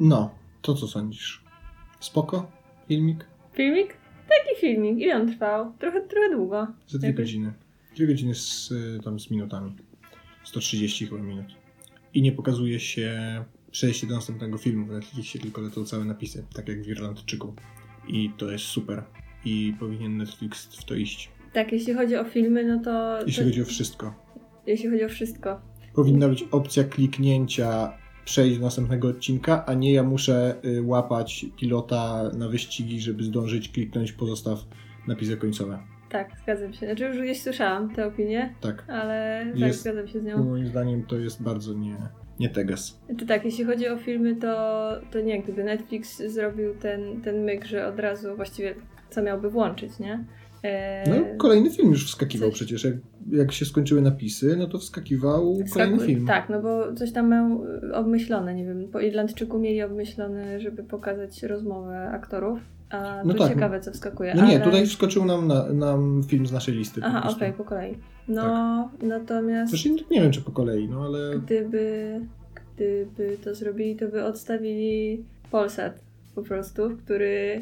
No, to co sądzisz? Spoko? Filmik? Filmik? Taki filmik. Ile on trwał? Trochę, trochę długo. Za dwie Jakoś- godziny. Dwie godziny z, y, tam z minutami. 130 chyba minut. I nie pokazuje się przejście do następnego filmu w Netflixie, tylko lecą całe napisy, tak jak w Irlandczyku. I to jest super. I powinien Netflix w to iść. Tak, jeśli chodzi o filmy, no to... Jeśli to chodzi o wszystko. jeśli chodzi o wszystko. Powinna być opcja kliknięcia przejść do następnego odcinka, a nie ja muszę y, łapać pilota na wyścigi, żeby zdążyć kliknąć pozostaw napisy końcowe. Tak, zgadzam się. Znaczy już gdzieś słyszałam tę opinię, Tak. ale tak, Jest- zgadzam się z nią. Moim zdaniem to jest bardzo nie, nie teges. To tak, jeśli chodzi o filmy, to, to nie, gdyby Netflix zrobił ten, ten myk, że od razu właściwie co miałby włączyć, nie? E, No, kolejny film już wskakiwał coś- przecież. Jak, jak się skończyły napisy, no to wskakiwał kolejny film. Tak, no bo coś tam mają y, obmyślone, nie wiem, po Irlandczyku mieli obmyślone, żeby pokazać rozmowę aktorów, a No to tak. ciekawe, co wskakuje. No nie, ale... tutaj wskoczył nam, na, nam film z naszej listy. Aha, okej, po kolei. No, natomiast Zresztą nie wiem, czy po kolei, no ale gdyby, gdyby to zrobili, to by odstawili Polsat po prostu, który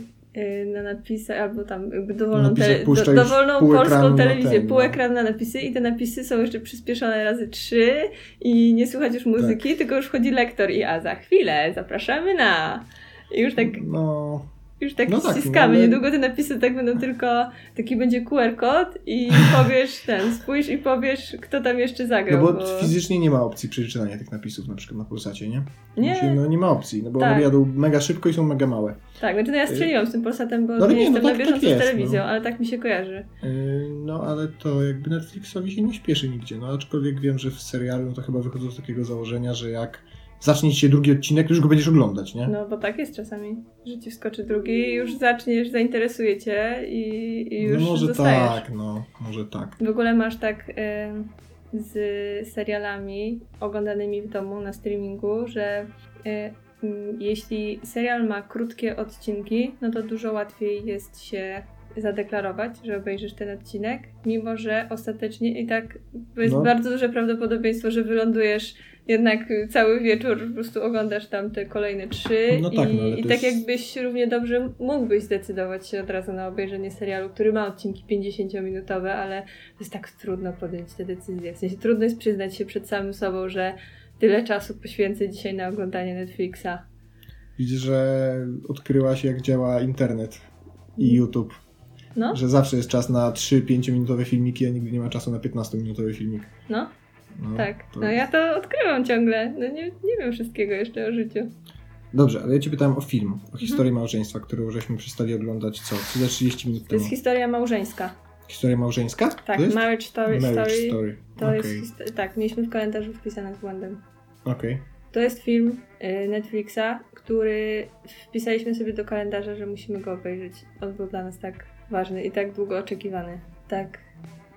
na napisy, albo tam jakby dowolną, tele, do, dowolną polską telewizję, ten, pół no. ekran na napisy i te napisy są jeszcze przyspieszone razy trzy i nie słychać już muzyki, Tak. tylko już wchodzi lektor i a za chwilę zapraszamy na... I już tak, no... już tak No tak, ściskamy. no ale- Niedługo te napisy tak będą tylko, taki będzie QR kod i powiesz ten, spójrz i powiesz, kto tam jeszcze No zagrał. bo bo... fizycznie nie ma opcji przeczytania tych napisów na przykład na Polsacie, nie? Nie. No nie ma opcji, no bo Tak. one jadą mega szybko i są mega małe. Tak, znaczy no ja strzeliłam z tym Polsatem, bo No nie, nie, no jestem tak- na tak bieżąco jest, z telewizją, no. ale tak mi się kojarzy. Yy, No ale to jakby Netflixowi się nie śpieszy nigdzie, no aczkolwiek wiem, że w serialu no to chyba wychodzą z takiego założenia, że jak zacznie się drugi odcinek, już go będziesz oglądać, nie? No bo tak jest czasami, że ci wskoczy drugi i już zaczniesz, zainteresuje cię i, i już no może zostajesz. tak, no może tak. W ogóle masz tak y, z serialami oglądanymi w domu na streamingu, że y, jeśli serial ma krótkie odcinki, no to dużo łatwiej jest się zadeklarować, że obejrzysz ten odcinek, mimo że ostatecznie i tak jest No. bardzo duże prawdopodobieństwo, że wylądujesz jednak cały wieczór, po prostu oglądasz tam te kolejne trzy No tak, i, no i tak jest- jakbyś równie dobrze mógłbyś zdecydować się od razu na obejrzenie serialu, który ma odcinki 50-minutowe, ale to jest tak trudno podjąć te decyzje. W sensie trudno jest przyznać się przed samym sobą, że tyle czasu poświęcę dzisiaj na oglądanie Netflixa. Widzę, że odkryłaś jak działa internet i YouTube. No, Że zawsze jest czas na 3-5 minutowe filmiki, a nigdy nie ma czasu na 15 minutowy filmik. no, No, tak. to- No ja to odkrywam ciągle. No nie, nie wiem wszystkiego jeszcze o życiu. Dobrze, ale ja cię pytałem o film, Mhm. o historię małżeństwa, którą żeśmy przestali oglądać co? Co za 30 minut To temu. jest historia małżeńska. Historia małżeńska? Tak, to? Marriage Story. Marriage story. Story. To Okej, jest tak, mieliśmy w kalendarzu wpisane z błędem. okej. To jest film y, Netflixa, który wpisaliśmy sobie do kalendarza, że musimy go obejrzeć. On był dla nas tak ważny i tak długo oczekiwany. Tak.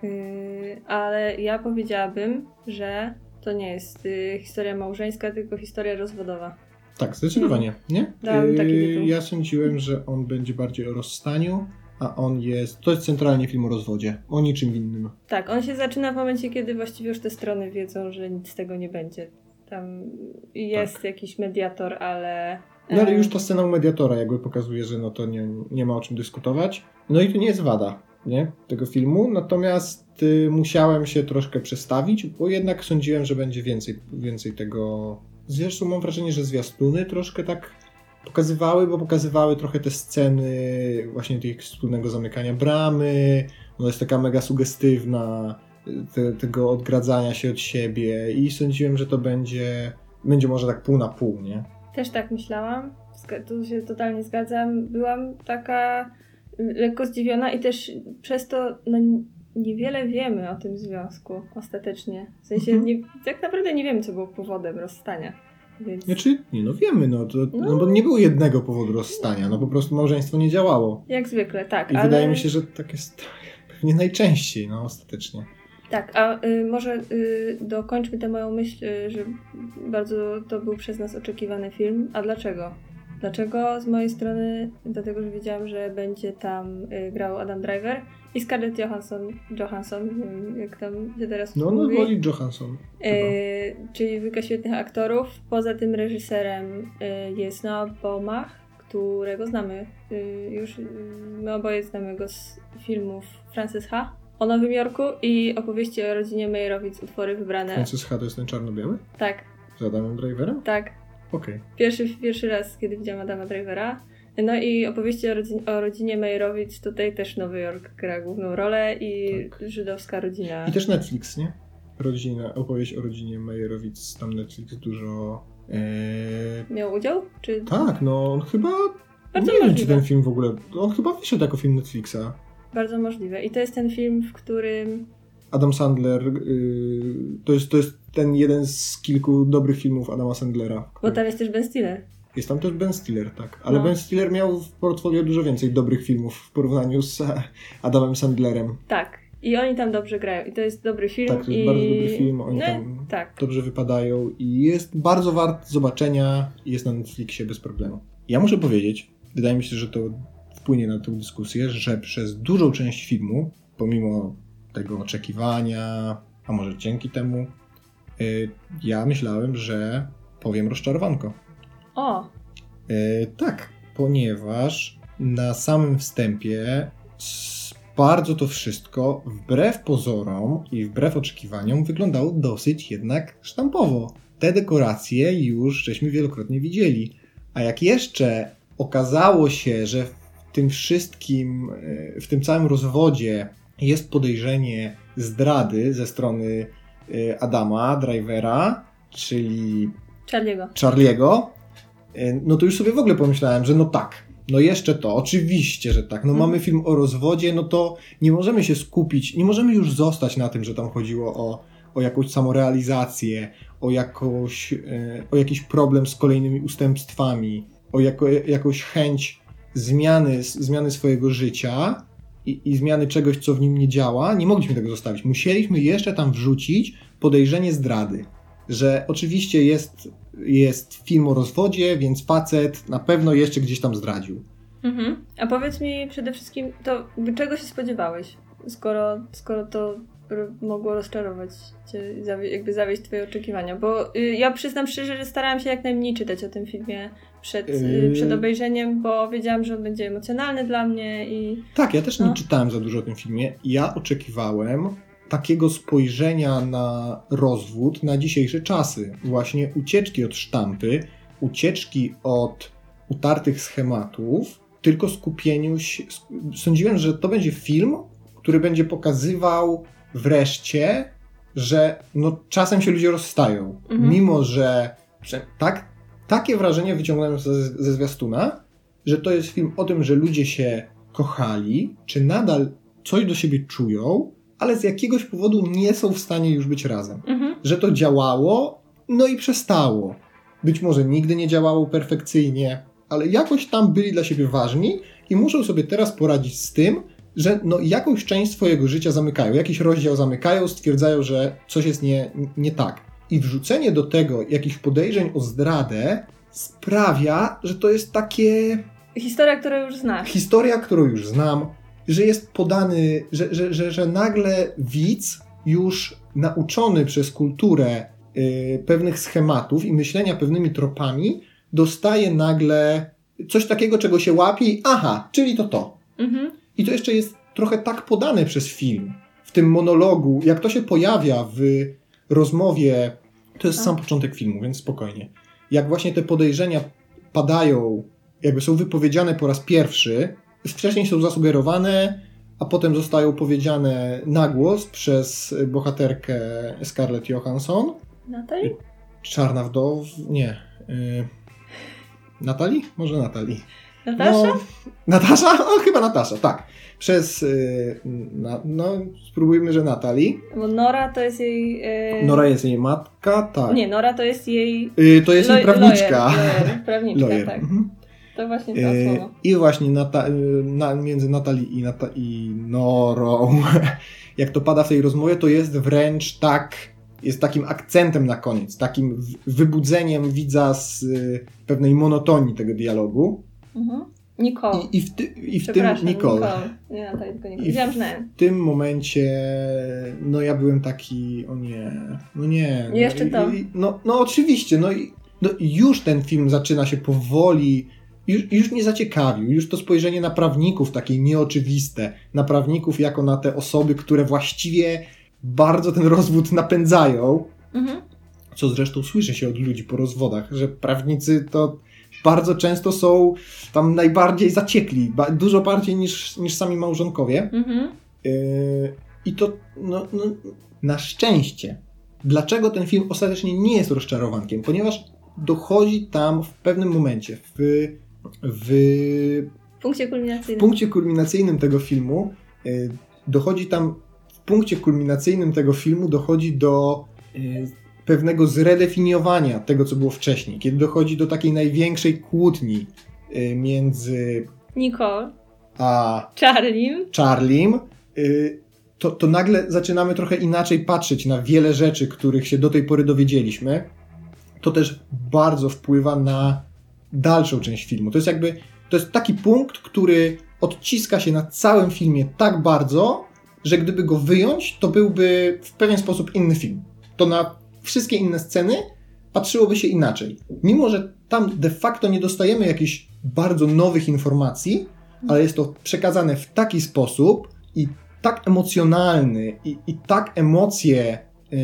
Y, ale ja powiedziałabym, że to nie jest y, historia małżeńska, tylko historia rozwodowa. Tak, zdecydowanie, nie? Dałem taki Yy. Ja sądziłem, że on będzie bardziej o rozstaniu, a on jest. To jest centralnie film o rozwodzie. O niczym innym. Tak, on się zaczyna w momencie, kiedy właściwie już te strony wiedzą, że nic z tego nie będzie. Tam jest jakiś mediator, ale. No ale e, już ta scena u mediatora jakby pokazuje, że no to nie, nie ma o czym dyskutować. No i to nie jest wada, nie? Tego filmu. Natomiast y, musiałem się troszkę przestawić, bo jednak sądziłem, że będzie więcej, więcej tego. Zresztą mam wrażenie, że zwiastuny troszkę tak pokazywały, bo pokazywały trochę te sceny właśnie tych wspólnego zamykania bramy. Ona jest taka mega sugestywna, te, tego odgradzania się od siebie i sądziłem, że to będzie, będzie może tak pół na pół, nie? Też tak myślałam. Tu się totalnie zgadzam. Byłam taka lekko zdziwiona i też przez to no, niewiele wiemy o tym związku ostatecznie. W sensie Mhm. nie, tak naprawdę nie wiemy, co było powodem rozstania. Więc... Znaczy, nie no wiemy, no, to, no. No. bo nie było jednego powodu rozstania, no po prostu małżeństwo nie działało. Jak zwykle, tak. I ale... wydaje mi się, że tak jest pewnie najczęściej, no ostatecznie. Tak, a y, może y, dokończmy tę moją myśl, y, że bardzo to był przez nas oczekiwany film. A dlaczego? Dlaczego? Z mojej strony, dlatego, że wiedziałam, że będzie tam y, grał Adam Driver i Scarlett Johansson, Johansson, nie wiem jak tam się teraz No, no mówi. woli Johansson. Y, czyli dwójka świetnych aktorów. Poza tym reżyserem y, jest Noah Baumbach, którego znamy y, już, y, my oboje znamy go z filmów Frances H. o Nowym Jorku i opowieści o rodzinie Meyerowicz, utwory wybrane. Francis H. to jest ten czarno-biały? Tak, Z Adamem Driverem? tak. Okej. Pierwszy, pierwszy raz, kiedy widziałam Adama Drivera. No i opowieści o, rodzin, o rodzinie Meyerowicz, tutaj też Nowy Jork gra główną rolę i Tak. żydowska rodzina. I też Netflix, nie? Rodzina, opowieść o rodzinie Meyerowicz, tam Netflix dużo... E... Miał udział? Czy... Tak, no on chyba... Bardzo nie wiem, czy możliwe. ten film w ogóle... On chyba wyszedł jako film Netflixa. Bardzo możliwe. I to jest ten film, w którym Adam Sandler, y, to, jest, to jest ten jeden z kilku dobrych filmów Adama Sandlera. Bo tam jest też Ben Stiller. Jest tam też Ben Stiller, tak. Ale No. Ben Stiller miał w portfolio dużo więcej dobrych filmów w porównaniu z Adamem Sandlerem. Tak. I oni tam dobrze grają. I to jest dobry film. Tak, to jest i... bardzo dobry film, oni no, tam- Tak. Dobrze wypadają i jest bardzo wart zobaczenia. Jest na Netflixie bez problemu. Ja muszę powiedzieć, wydaje mi się, że to wpłynie na tę dyskusję, że przez dużą część filmu, pomimo tego oczekiwania, a może dzięki temu, y, ja myślałem, że powiem rozczarowanko. O, E, tak, ponieważ na samym wstępie bardzo to wszystko, wbrew pozorom i wbrew oczekiwaniom, wyglądało dosyć jednak sztampowo. Te dekoracje już żeśmy wielokrotnie widzieli. A jak jeszcze okazało się, że w tym wszystkim, e, w tym całym rozwodzie jest podejrzenie zdrady ze strony e, Adama, drivera, czyli Charlie'ego. Charlie'ego, e, no to już sobie w ogóle pomyślałem, że no tak, no jeszcze to, oczywiście, że tak. No Mhm. mamy film o rozwodzie, no to nie możemy się skupić, nie możemy już zostać na tym, że tam chodziło o, o jakąś samorealizację, o, jakąś, e, o jakiś problem z kolejnymi ustępstwami, o jako, jakąś chęć zmiany, zmiany swojego życia i, i zmiany czegoś, co w nim nie działa. Nie mogliśmy tego zostawić. Musieliśmy jeszcze tam wrzucić podejrzenie zdrady że oczywiście jest, jest film o rozwodzie, więc facet na pewno jeszcze gdzieś tam zdradził. Mhm. A powiedz mi przede wszystkim, to czego się spodziewałeś, skoro, skoro to mogło rozczarować cię, jakby zawieść twoje oczekiwania? Bo y, ja przyznam szczerze, że starałam się jak najmniej czytać o tym filmie przed, y, Yy. przed obejrzeniem, bo wiedziałam, że on będzie emocjonalny dla mnie i... Tak, ja też nie No. czytałem za dużo o tym filmie. Ja oczekiwałem takiego spojrzenia na rozwód na dzisiejsze czasy. Właśnie ucieczki od sztampy, ucieczki od utartych schematów, tylko skupieniu się. Sądziłem, że to będzie film, który będzie pokazywał wreszcie, że no, czasem się ludzie rozstają. Mhm. Mimo, że tak, takie wrażenie wyciągnąłem ze, ze zwiastuna, że to jest film o tym, że ludzie się kochali, czy nadal coś do siebie czują, ale z jakiegoś powodu nie są w stanie już być razem. Mhm. Że to działało, no i przestało. Być może nigdy nie działało perfekcyjnie, ale jakoś tam byli dla siebie ważni i muszą sobie teraz poradzić z tym, że no jakąś część swojego życia zamykają, jakiś rozdział zamykają, stwierdzają, że coś jest nie, nie tak. I wrzucenie do tego jakichś podejrzeń o zdradę sprawia, że to jest takie Historia, którą już znasz. historia, którą już znam, że jest podany, że, że, że, że nagle widz już nauczony przez kulturę y, pewnych schematów i myślenia pewnymi tropami, dostaje nagle coś takiego, czego się łapie i aha, czyli to to. Mhm. I to jeszcze jest trochę tak podane przez film, w tym monologu, jak to się pojawia w rozmowie, to jest A. sam początek filmu, więc spokojnie. Jak właśnie te podejrzenia padają, jakby są wypowiedziane po raz pierwszy, wcześniej są zasugerowane, a potem zostają powiedziane na głos przez bohaterkę Scarlett Johansson. Natalie? Czarna wdow... nie. Yy... Natalii? Może Natalii. Natasza? No, Natasza? O, chyba Natasza, tak. Przez. Yy, na, no, spróbujmy, że Natalii. Bo Nora to jest jej... y, Nora jest jej matka, tak. Nie, Nora to jest jej... Yy, to jest jej lo- prawniczka. Lawyer, lawyer, prawniczka, Lawyer, tak. mhm. To właśnie to Yy, słowo. I właśnie Nata, yy, na, między Natalii i, Nata, i Norą, jak to pada w tej rozmowie, to jest wręcz tak jest takim akcentem na koniec, takim wybudzeniem widza z y, pewnej monotonii tego dialogu. Mhm. Nicole. I, i w, ty, i w tym Nicole. Nicole. Nie, Natalia, tylko Nicole. Wiedziałam, że W tym momencie no ja byłem taki, o nie, no nie. No, Jeszcze to. I, no, no oczywiście, no i no, już ten film zaczyna się powoli już, już mnie zaciekawił, już to spojrzenie na prawników takie nieoczywiste, na prawników jako na te osoby, które właściwie bardzo ten rozwód napędzają, mhm. co zresztą słyszy się od ludzi po rozwodach, że prawnicy to bardzo często są tam najbardziej zaciekli, dużo bardziej niż, niż sami małżonkowie. Mhm. Yy, I to no, no, na szczęście. Dlaczego ten film ostatecznie nie jest rozczarowankiem? Ponieważ dochodzi tam w pewnym momencie, w, w punkcie kulminacyjnym, w punkcie kulminacyjnym tego filmu, yy, dochodzi tam, w punkcie kulminacyjnym tego filmu dochodzi do yy, pewnego zredefiniowania tego, co było wcześniej, kiedy dochodzi do takiej największej kłótni y, między Nicole a Charlim, Charlim y, to, to nagle zaczynamy trochę inaczej patrzeć na wiele rzeczy, których się do tej pory dowiedzieliśmy. To też bardzo wpływa na dalszą część filmu. To jest jakby, to jest taki punkt, który odciska się na całym filmie tak bardzo, że gdyby go wyjąć, to byłby w pewien sposób inny film. To na wszystkie inne sceny patrzyłoby się inaczej. Mimo, że tam de facto nie dostajemy jakichś bardzo nowych informacji, ale jest to przekazane w taki sposób i tak emocjonalny i, i tak emocje yy,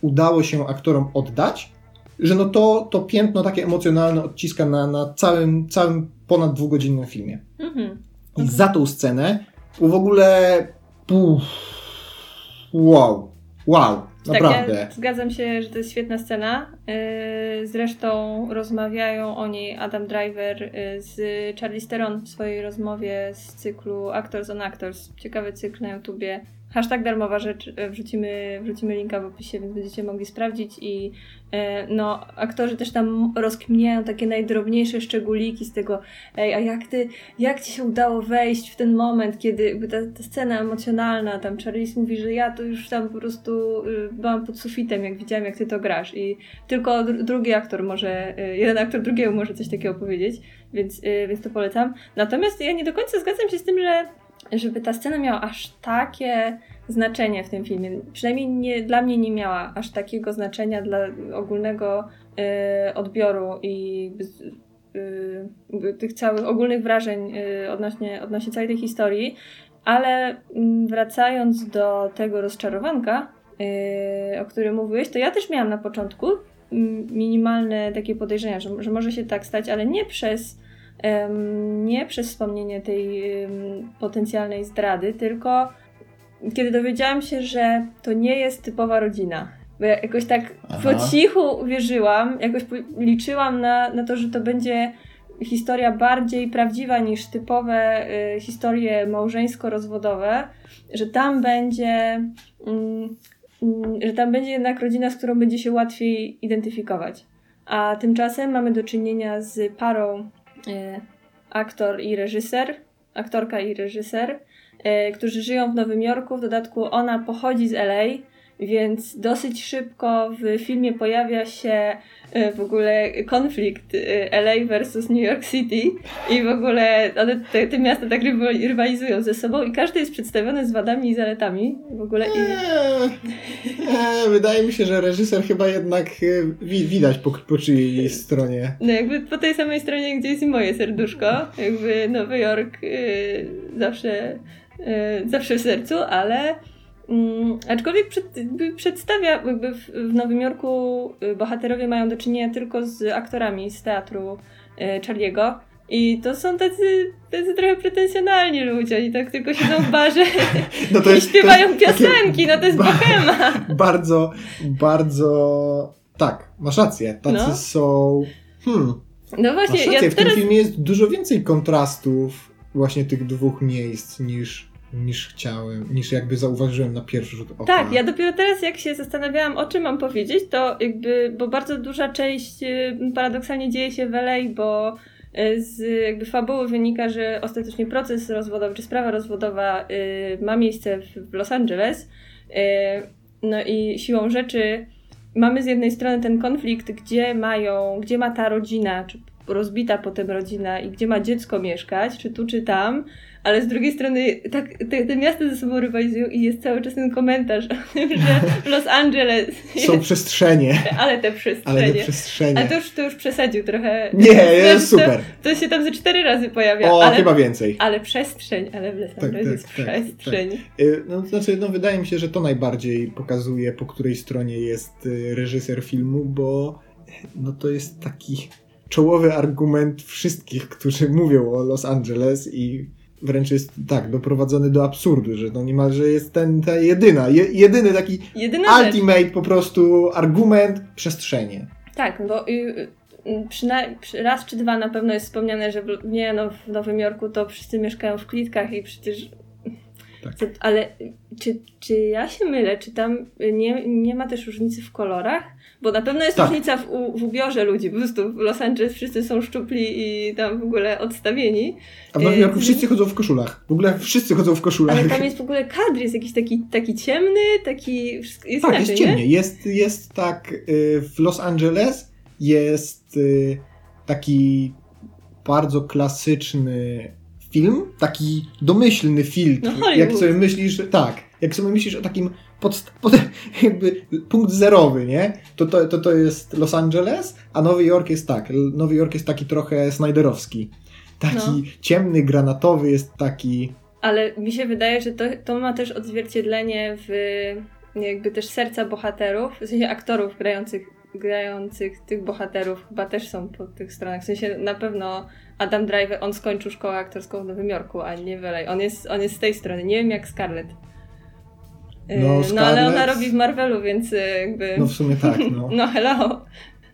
udało się aktorom oddać, że no to, to piętno takie emocjonalne odciska na, na całym, całym ponad dwugodzinnym filmie. Mhm. I za tą scenę w ogóle puf, wow, wow. Naprawdę. Tak, ja zgadzam się, że to jest świetna scena. Y, zresztą rozmawiają o niej Adam Driver y, z Charlie Steron w swojej rozmowie z cyklu Actors on Actors. Ciekawy cykl na YouTubie Hashtag darmowa rzecz, e, wrzucimy, wrzucimy linka w opisie, więc będziecie mogli sprawdzić i e, no, aktorzy też tam rozkminiają takie najdrobniejsze szczególiki z tego, ej, a jak ty, jak ci się udało wejść w ten moment, kiedy ta, ta scena emocjonalna, tam Charlize mówi, że ja to już tam po prostu y, byłam pod sufitem, jak widziałam, jak ty to grasz i tylko drugi aktor może, y, jeden aktor drugiego może coś takiego powiedzieć, więc, y, więc to polecam. Natomiast ja nie do końca zgadzam się z tym, że żeby ta scena miała aż takie znaczenie w tym filmie. Przynajmniej nie, dla mnie nie miała aż takiego znaczenia dla ogólnego y, odbioru i y, tych całych ogólnych wrażeń y, odnośnie, odnośnie całej tej historii. Ale mm, wracając do tego rozczarowanka, y, o którym mówiłeś, to ja też miałam na początku mm, minimalne takie podejrzenia, że, że może się tak stać, ale nie przez nie przez wspomnienie tej potencjalnej zdrady, tylko kiedy dowiedziałam się, że to nie jest typowa rodzina. Bo ja jakoś tak Aha. po cichu wierzyłam, jakoś liczyłam na, na to, że to będzie historia bardziej prawdziwa niż typowe y, historie małżeńsko-rozwodowe, że tam będzie, mm, mm, że tam będzie jednak rodzina, z którą będzie się łatwiej identyfikować. A tymczasem mamy do czynienia z parą aktor i reżyser, aktorka i reżyser, e, którzy żyją w Nowym Jorku. W dodatku ona pochodzi z LA, więc dosyć szybko w filmie pojawia się e, w ogóle konflikt LA versus New York City i w ogóle one, te, te miasta tak rywalizują ze sobą i każdy jest przedstawiony z wadami i zaletami w ogóle. I... Eee, eee, wydaje mi się, że reżyser chyba jednak e, wi widać po, po czyjej stronie. No jakby po tej samej stronie, gdzie jest i moje serduszko, jakby Nowy Jork yy, zawsze, yy, zawsze w sercu, ale Mm, aczkolwiek przed, przedstawia, jakby w, w, Nowym Jorku y, bohaterowie mają do czynienia tylko z aktorami z teatru y, Charlie'ego. I to są tacy, tacy trochę pretensjonalni ludzie, oni tak tylko siedzą w barze no to jest, i śpiewają jest piosenki, no to jest bohema. Bardzo, bardzo, tak, masz rację, tacy no. są, hmm, no właśnie, masz rację, ja w teraz... tym filmie jest dużo więcej kontrastów właśnie tych dwóch miejsc niż niż chciałem, niż jakby zauważyłem na pierwszy rzut oka. Tak, ja dopiero teraz jak się zastanawiałam, o czym mam powiedzieć, to jakby, bo bardzo duża część y, paradoksalnie dzieje się w LA, bo y, z jakby fabuły wynika, że ostatecznie proces rozwodowy, czy sprawa rozwodowa y, ma miejsce w Los Angeles. no i siłą rzeczy mamy z jednej strony ten konflikt, gdzie mają, gdzie ma ta rodzina, czy rozbita potem rodzina i gdzie ma dziecko mieszkać, czy tu, czy tam, ale z drugiej strony tak, te, te miasta ze sobą rywalizują i jest cały czas ten komentarz o tym, że w Los Angeles są jest, przestrzenie. ale te przestrzenie. Ale te przestrzenie. Ale to już, to już przesadził trochę. Nie, jest to, super. To się tam ze cztery razy pojawia. O, ale, chyba więcej. Ale przestrzeń, ale w Los Tak, Angeles tak, jest tak, przestrzeń. Y, No, to znaczy, no, wydaje mi się, że to najbardziej pokazuje, po której stronie jest y, reżyser filmu, bo no, to jest taki czołowy argument wszystkich, którzy mówią o Los Angeles i wręcz jest tak doprowadzony do absurdu, że no niemalże jest ten, ta jedyna, je, jedyny taki Jedyna rzecz. ultimate po prostu argument przestrzenie. Tak, bo y, y, raz czy dwa na pewno jest wspomniane, że w, nie, no, w Nowym Jorku to wszyscy mieszkają w klitkach i przecież. Tak. Ale czy, czy ja się mylę? Czy tam nie, nie ma też różnicy w kolorach? Bo na pewno jest Tak. różnica w, u- w ubiorze ludzi. Po prostu w Los Angeles wszyscy są szczupli i tam w ogóle odstawieni. A w Nowym Y, Jorku wszyscy chodzą w koszulach. W ogóle wszyscy chodzą w koszulach. Ale tam jest w ogóle kadr, jest jakiś taki, taki ciemny, taki. Jest Tak, inaczej, jest nie? ciemnie. Jest, jest tak, y, w Los Angeles jest y, taki bardzo klasyczny film, taki domyślny filtr. No, jak sobie myślisz, tak, jak sobie myślisz o takim podst- pod, jakby punkt zerowy, nie? To, to, to, to jest Los Angeles, a Nowy Jork jest tak, Nowy Jork jest taki trochę Snyderowski. Taki No. ciemny, granatowy jest taki... Ale mi się wydaje, że to, to ma też odzwierciedlenie w jakby też serca bohaterów, w sensie aktorów grających, grających tych bohaterów chyba też są po tych stronach. W sensie na pewno Adam Driver, on skończył szkołę aktorską w Nowym Jorku, a nie w LA. On jest, on jest z tej strony. Nie wiem jak Scarlett. Yy, No, no ale ona Scarlett- robi w Marvelu, więc yy, jakby... No w sumie tak, no. No hello.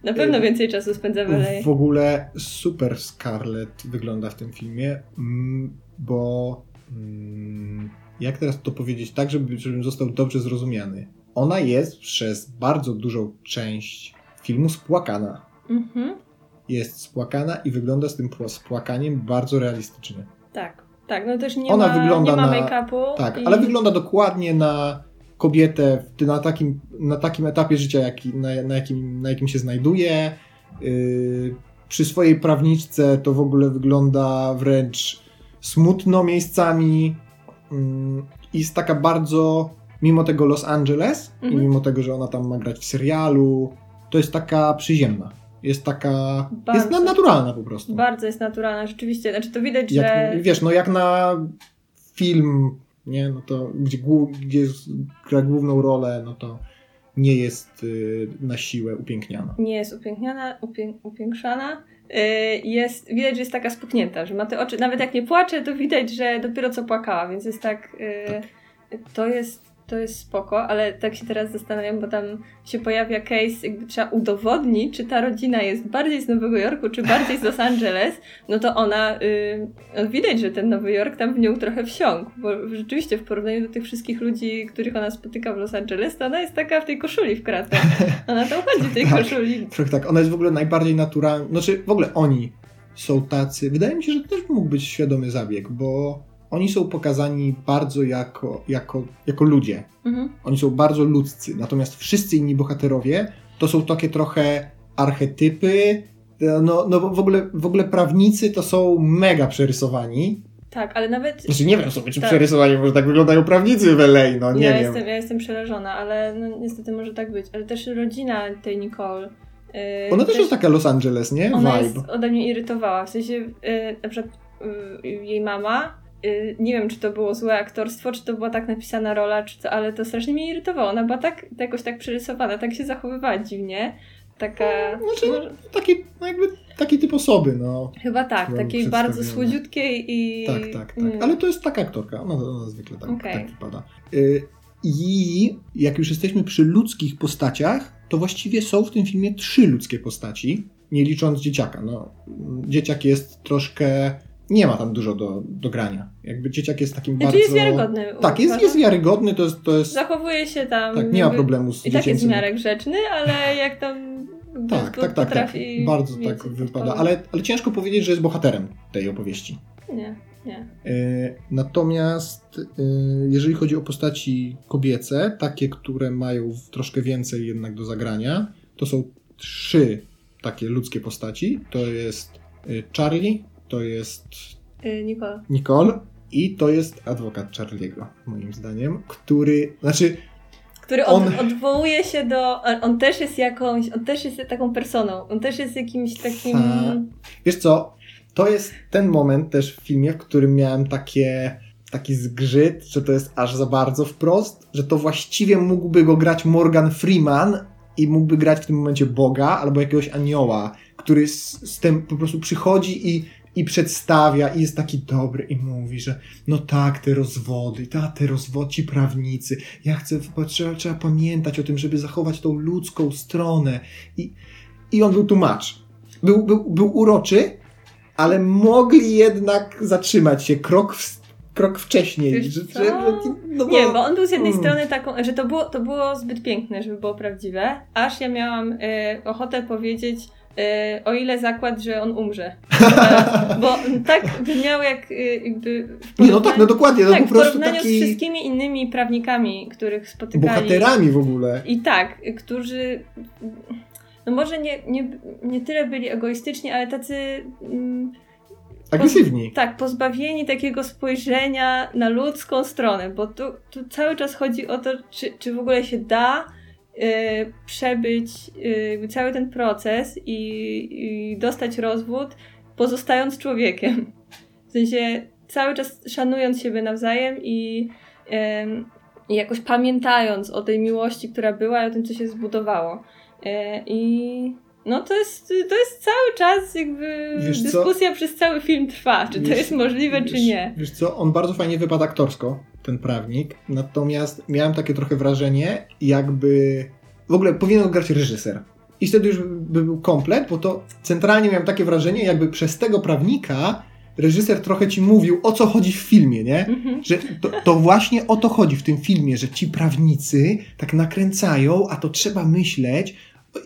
Na pewno Yy, więcej czasu spędza w LA. W ogóle super Scarlett wygląda w tym filmie, mm, bo mm, jak teraz to powiedzieć tak, żeby, żebym został dobrze zrozumiany. Ona jest przez bardzo dużą część filmu spłakana. Mhm. Jest spłakana i wygląda z tym pła- spłakaniem bardzo realistycznie. Tak. Tak, no też nie Ona ma, wygląda nie ma make-upu. Tak, i- ale wygląda dokładnie na kobietę na takim, na takim etapie życia, jaki, na, na, jakim, na jakim się znajduje. Yy, przy swojej prawniczce to w ogóle wygląda wręcz smutno miejscami. Yy, I jest taka bardzo, mimo tego Los Angeles i Mhm. mimo tego, że ona tam ma grać w serialu, to jest taka przyziemna. Jest taka, Bardzo. jest na- naturalna po prostu. Bardzo jest naturalna, rzeczywiście. Znaczy to widać, Jak, że... Wiesz, no jak na film, nie, no to gdzie, gdzie gra główną rolę, no to nie jest y, na siłę upiękniana. nie jest upiękniana, upię, upiększana. Yy, Jest, widać, że jest taka spuchnięta, że ma te oczy, nawet jak nie płacze, to widać, że dopiero co płakała, więc jest tak, yy, to jest to jest spoko, ale tak się teraz zastanawiam, bo tam się pojawia case, jakby trzeba udowodnić, czy ta rodzina jest bardziej z Nowego Jorku, czy bardziej z Los Angeles, no to ona, yy, widać, że ten Nowy Jork tam w nią trochę wsiąkł, bo rzeczywiście w porównaniu do tych wszystkich ludzi, których ona spotyka w Los Angeles, to ona jest taka w tej koszuli w kratę. Ona tam chodzi w tej Tak. koszuli. Tak, ona jest w ogóle najbardziej naturalna, znaczy w ogóle oni są tacy, wydaje mi się, że to też mógł być świadomy zabieg, bo oni są pokazani bardzo jako, jako, jako ludzie. Mhm. Oni są bardzo ludzcy, natomiast wszyscy inni bohaterowie to są takie trochę archetypy, no, no w, ogóle, w ogóle prawnicy to są mega przerysowani. Tak, ale nawet Znaczy nie wiem sobie, czy Tak. przerysowani, może tak wyglądają prawnicy w LA, no nie ja, wiem. jestem, ja jestem przerażona, ale no, niestety może tak być. Ale też rodzina tej Nicole. yy, Ona też jest taka Los Angeles, nie? Ona Vibe. jest ode mnie irytowała. W sensie, yy, na przykład yy, jej mama, nie wiem, czy to było złe aktorstwo, czy to była tak napisana rola, czy co, ale to strasznie mnie irytowało. Ona była tak, jakoś tak przerysowana, tak się zachowywała dziwnie. Taka. Znaczy, może, taki, no jakby, taki typ osoby, no. chyba tak, takiej bardzo słodziutkiej i. Tak, tak, tak. mm, Ale to jest taka aktorka, ona, ona zwykle tak, Okej. tak wypada. Y, I jak już jesteśmy przy ludzkich postaciach, to właściwie są w tym filmie trzy ludzkie postaci, nie licząc dzieciaka. No, dzieciak jest troszkę... Nie ma tam dużo do, do grania. Jakby dzieciak jest takim Znaczy bardzo... jest wiarygodny. Tak, jest, uważam. jest wiarygodny, to jest... To jest Zachowuje się tam. tak, nie ma problemu z I tak jest w miarę grzeczny, ale jak tam. Tak, tak, tak, tak. Bardzo tak wypada. Ale, ale ciężko powiedzieć, że jest bohaterem tej opowieści. Nie. Nie. Natomiast jeżeli chodzi o postaci kobiece, takie, które mają troszkę więcej jednak do zagrania, to są trzy takie ludzkie postaci. To jest Charlie, to jest Nicole. Nicole i to jest adwokat Charlie'ego, moim zdaniem, który, znaczy który od, on... odwołuje się do. On też jest jakąś. On też jest taką personą. On też jest jakimś takim. Ha. Wiesz co? To jest ten moment też w filmie, w którym miałem takie. Taki zgrzyt, że to jest aż za bardzo wprost, że to właściwie mógłby go grać Morgan Freeman i mógłby grać w tym momencie Boga albo jakiegoś anioła, który z, z tym po prostu przychodzi i i przedstawia i jest taki dobry i mówi, że no tak, te rozwody, ta, te rozwody, ci prawnicy, ja chcę, trzeba, trzeba pamiętać o tym, żeby zachować tą ludzką stronę i, i on był tłumacz. Był, był, był uroczy, ale mogli jednak zatrzymać się krok w, krok wcześniej. Że, że, no bo... Nie, bo on był z jednej mm. strony taką, że to było, to było zbyt piękne, żeby było prawdziwe, aż ja miałam y, ochotę powiedzieć, o ile zakład, że on umrze. E, bo tak brzmiał jak e, jakby... Nie, no tak, no dokładnie. No tak, po prostu w taki... z wszystkimi innymi prawnikami, których spotykali. Bohaterami w ogóle. I tak, którzy... No może nie, nie, nie tyle byli egoistyczni, ale tacy... Mm, Agresywni. tak, pozbawieni takiego spojrzenia na ludzką stronę, bo tu, tu cały czas chodzi o to, czy, czy w ogóle się da przebyć y, cały ten proces i, i dostać rozwód, pozostając człowiekiem. W sensie cały czas szanując siebie nawzajem i, i jakoś pamiętając o tej miłości, która była i o tym, co się zbudowało. E, I no to jest, to jest cały czas jakby wiesz dyskusja co? przez cały film trwa, czy wiesz, to jest możliwe, wiesz, czy nie. Wiesz co, on bardzo fajnie wypada aktorsko, ten prawnik, natomiast miałem takie trochę wrażenie, jakby w ogóle powinien grać reżyser. I wtedy już by był komplet, bo to centralnie miałem takie wrażenie, jakby przez tego prawnika reżyser trochę ci mówił, o co chodzi w filmie, nie? Mhm. Że to, to, właśnie o to chodzi w tym filmie, że ci prawnicy tak nakręcają, a to trzeba myśleć.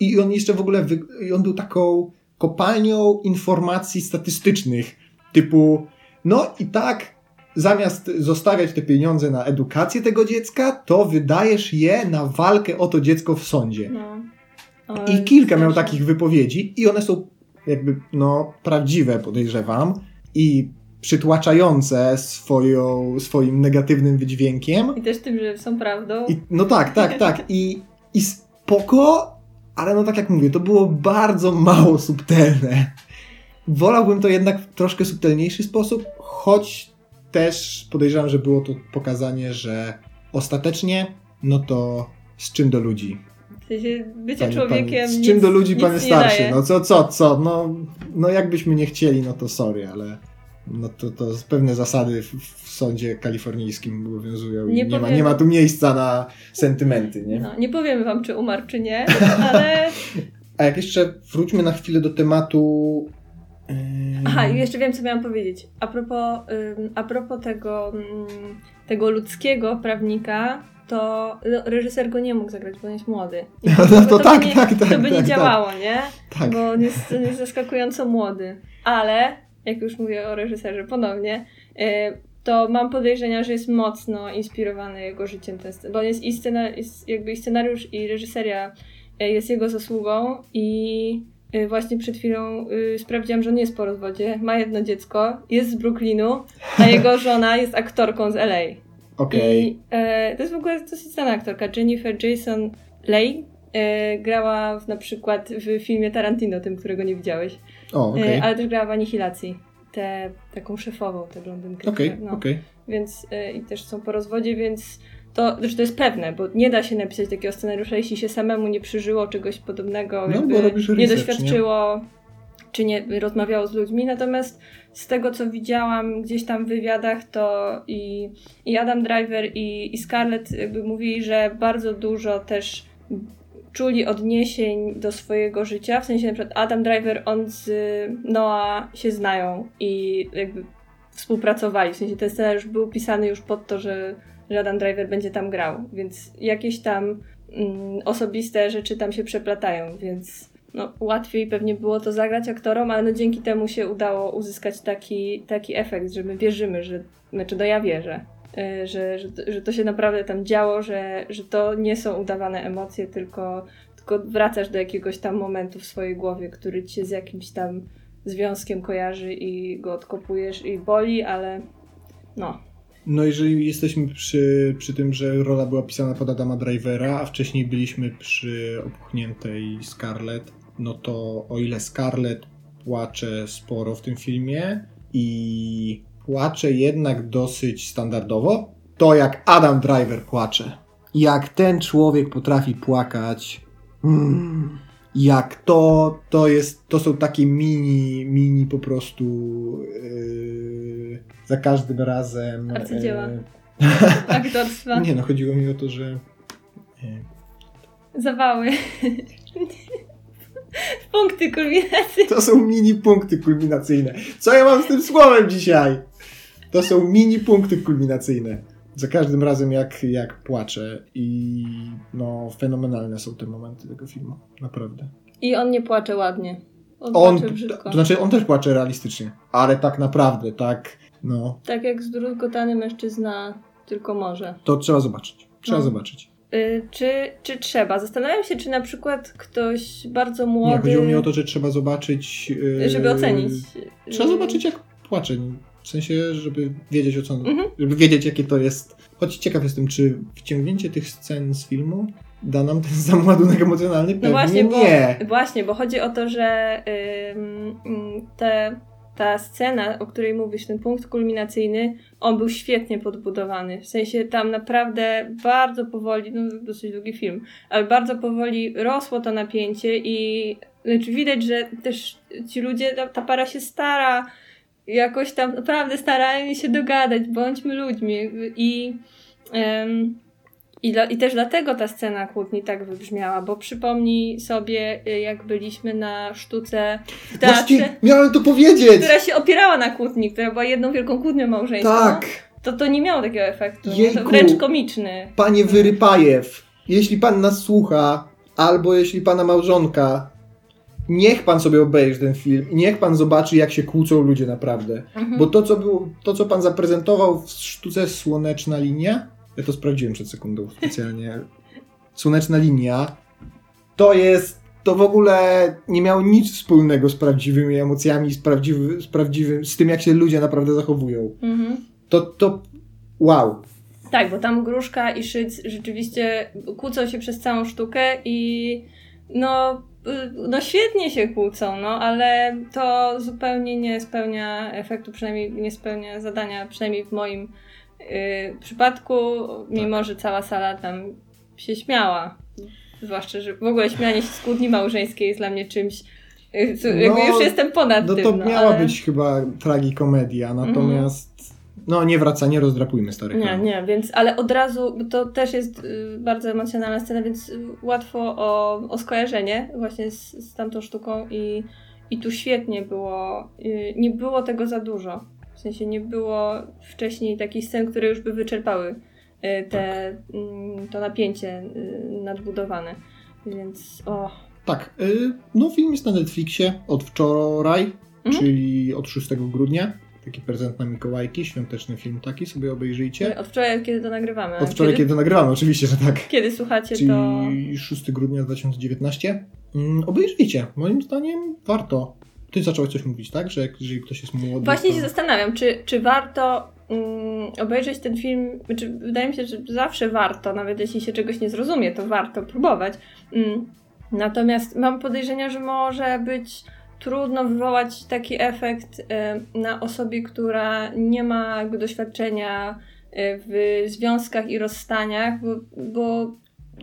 I on jeszcze w ogóle, on był taką kopalnią informacji statystycznych, typu, no i tak zamiast zostawiać te pieniądze na edukację tego dziecka, to wydajesz je na walkę o to dziecko w sądzie. No. I kilka miał takich wypowiedzi i one są jakby no prawdziwe podejrzewam i przytłaczające swoją, swoim negatywnym wydźwiękiem. I też tym, że są prawdą. I, no tak, tak, tak. I, I spoko, ale no tak jak mówię, to było bardzo mało subtelne. Wolałbym to jednak w troszkę subtelniejszy sposób, choć też podejrzewam, że było to pokazanie, że ostatecznie, no to z czym do ludzi. W sensie bycie człowiekiem. z czym nic, do ludzi pan starszy? No co, co, co? No, no jakbyśmy nie chcieli, no to sorry, ale no to, to pewne zasady w, w sądzie kalifornijskim obowiązują nie, nie, ma, nie ma tu miejsca na sentymenty, nie? No, nie powiemy wam, czy umarł, czy nie, ale... A jak jeszcze wróćmy na chwilę do tematu Aha, i jeszcze wiem, co miałam powiedzieć. A propos, a propos tego, tego ludzkiego prawnika, to no, reżyser go nie mógł zagrać, bo on jest młody. I to, to, to tak, by nie, tak, tak. To by tak, nie działało, tak. nie? Tak. Bo on jest, on jest zaskakująco młody. Ale, jak już mówię o reżyserze ponownie, y, to mam podejrzenia, że jest mocno inspirowany jego życiem. Bo on jest i, scena, jest jakby i scenariusz, i reżyseria y, jest jego zasługą i właśnie przed chwilą y, sprawdziłam, że on jest po rozwodzie, ma jedno dziecko, jest z Brooklynu, a jego żona jest aktorką z LA. Okay. I e, to jest w ogóle dosyć znana aktorka. Jennifer Jason Leigh e, grała w, na przykład w filmie Tarantino, tym, którego nie widziałeś. O, okay. e, ale też grała w Anihilacji. Tę taką szefową, tę blondynkę. Okej, okay, no. okej. Więc e, i też są po rozwodzie, więc to, znaczy to jest pewne, bo nie da się napisać takiego scenariusza, jeśli się samemu nie przeżyło czegoś podobnego, no, jakby research, nie doświadczyło, nie? czy nie rozmawiało z ludźmi. Natomiast z tego, co widziałam gdzieś tam w wywiadach, to i, i Adam Driver, i, i Scarlett jakby mówili, że bardzo dużo też czuli odniesień do swojego życia, w sensie na przykład Adam Driver, on z Noah się znają i jakby współpracowali, w sensie ten scenariusz był pisany już pod to, że że Adam Driver będzie tam grał, więc jakieś tam mm, osobiste rzeczy tam się przeplatają, więc no, łatwiej pewnie było to zagrać aktorom, ale no dzięki temu się udało uzyskać taki, taki efekt, że my wierzymy, że, znaczy no ja wierzę, y, że, że, że to się naprawdę tam działo, że, że to nie są udawane emocje, tylko, tylko wracasz do jakiegoś tam momentu w swojej głowie, który ci się z jakimś tam związkiem kojarzy i go odkopujesz i boli, ale no, No jeżeli jesteśmy przy, przy tym, że rola była pisana pod Adama Drivera, a wcześniej byliśmy przy opuchniętej Scarlett, no to o ile Scarlett płacze sporo w tym filmie i płacze jednak dosyć standardowo, to jak Adam Driver płacze. Jak ten człowiek potrafi płakać. Mm, jak to, to jest, to są takie mini, mini po prostu yy, za każdym razem. Arcydzieła. yy, aktorstwa, nie no, chodziło mi o to, że yy, zawały, punkty kulminacji. to są mini punkty kulminacyjne. Co ja mam z tym słowem dzisiaj? To są mini punkty kulminacyjne. Za każdym razem jak, jak płaczę i no fenomenalne są te momenty tego filmu. Naprawdę. I on nie płacze ładnie. On, On, płacze brzydko. to znaczy on też płacze realistycznie, ale tak naprawdę, tak, no, Tak jak zdruzgotany mężczyzna tylko może. to trzeba zobaczyć. Trzeba No. zobaczyć. Y, czy, czy trzeba? Zastanawiam się, czy na przykład ktoś bardzo Nie, młody... chodziło mi o to, że trzeba zobaczyć. yy, Żeby ocenić. Trzeba Y, zobaczyć, jak płacze. W sensie, żeby wiedzieć o co. Mhm. Żeby wiedzieć, jakie to jest. Choć ciekaw jestem, czy wciągnięcie tych scen z filmu da nam ten sam ładunek emocjonalny? Pewnie No właśnie, bo, nie. właśnie, bo chodzi o to, że te, ta scena, o której mówisz, ten punkt kulminacyjny, on był świetnie podbudowany. W sensie tam naprawdę bardzo powoli, no dosyć długi film, ale bardzo powoli rosło to napięcie i znaczy widać, że też ci ludzie, ta, ta para się stara, jakoś tam naprawdę starają się dogadać, bądźmy ludźmi i em, i, dla, I też dlatego ta scena kłótni tak wybrzmiała, bo przypomnij sobie, y, jak byliśmy na sztuce w teatrze, Właśnie miałem to powiedzieć! która się opierała na kłótni, która była jedną wielką kłótnią małżeńską. Tak! To to nie miało takiego efektu. Jejku. To wręcz komiczny. Panie Wyrypajew, jeśli pan nas słucha, albo jeśli pana małżonka, niech pan sobie obejrzy ten film i niech pan zobaczy, jak się kłócą ludzie naprawdę. Mhm. Bo to, co było, to, co pan zaprezentował w sztuce Słoneczna Linia, ja to sprawdziłem przed sekundą specjalnie. Słoneczna Linia, to jest, to w ogóle nie miało nic wspólnego z prawdziwymi emocjami, z, prawdziwy, z prawdziwym, z tym, jak się ludzie naprawdę zachowują. Mhm. To, to, wow. Tak, bo tam Gruszka i Szyc rzeczywiście kłócą się przez całą sztukę i no, no świetnie się kłócą, no, ale to zupełnie nie spełnia efektu, przynajmniej nie spełnia zadania, przynajmniej w moim y, przypadku, mimo że cała sala tam się śmiała. Zwłaszcza, że w ogóle śmianie się z kłótni małżeńskiej jest dla mnie czymś, y, co, No, już jestem ponad No tym. to no, miała ale... być chyba tragikomedia, natomiast no nie wraca, nie rozdrapujmy starych Nie, nie, więc, ale od razu, to też jest y, bardzo emocjonalna scena, więc y, łatwo o, o skojarzenie właśnie z, z tamtą sztuką i, i tu świetnie było, y, nie było tego za dużo. Sensie nie było wcześniej takich scen, które już by wyczerpały y, te, mm, to napięcie y, nadbudowane. Więc o. Tak, y, no film jest na Netflixie od wczoraj, Mhm. czyli od 6 grudnia. Taki prezent na Mikołajki, świąteczny film taki, sobie obejrzyjcie. Od wczoraj, kiedy to nagrywamy. Od wczoraj, kiedy, kiedy nagrywamy, oczywiście, że tak. kiedy słuchacie, Czyli to. 6 grudnia 2019. Mm, obejrzyjcie, moim zdaniem warto. Ty zacząłeś coś mówić, tak? Że jak, jeżeli ktoś jest młody. Właśnie to... się zastanawiam, czy, czy warto mm, obejrzeć ten film. Czy wydaje mi się, że zawsze warto, nawet jeśli się czegoś nie zrozumie, to warto próbować. Mm, natomiast mam podejrzenia, że może być trudno wywołać taki efekt y, na osobie, która nie ma jakby doświadczenia y, w związkach i rozstaniach, bo, bo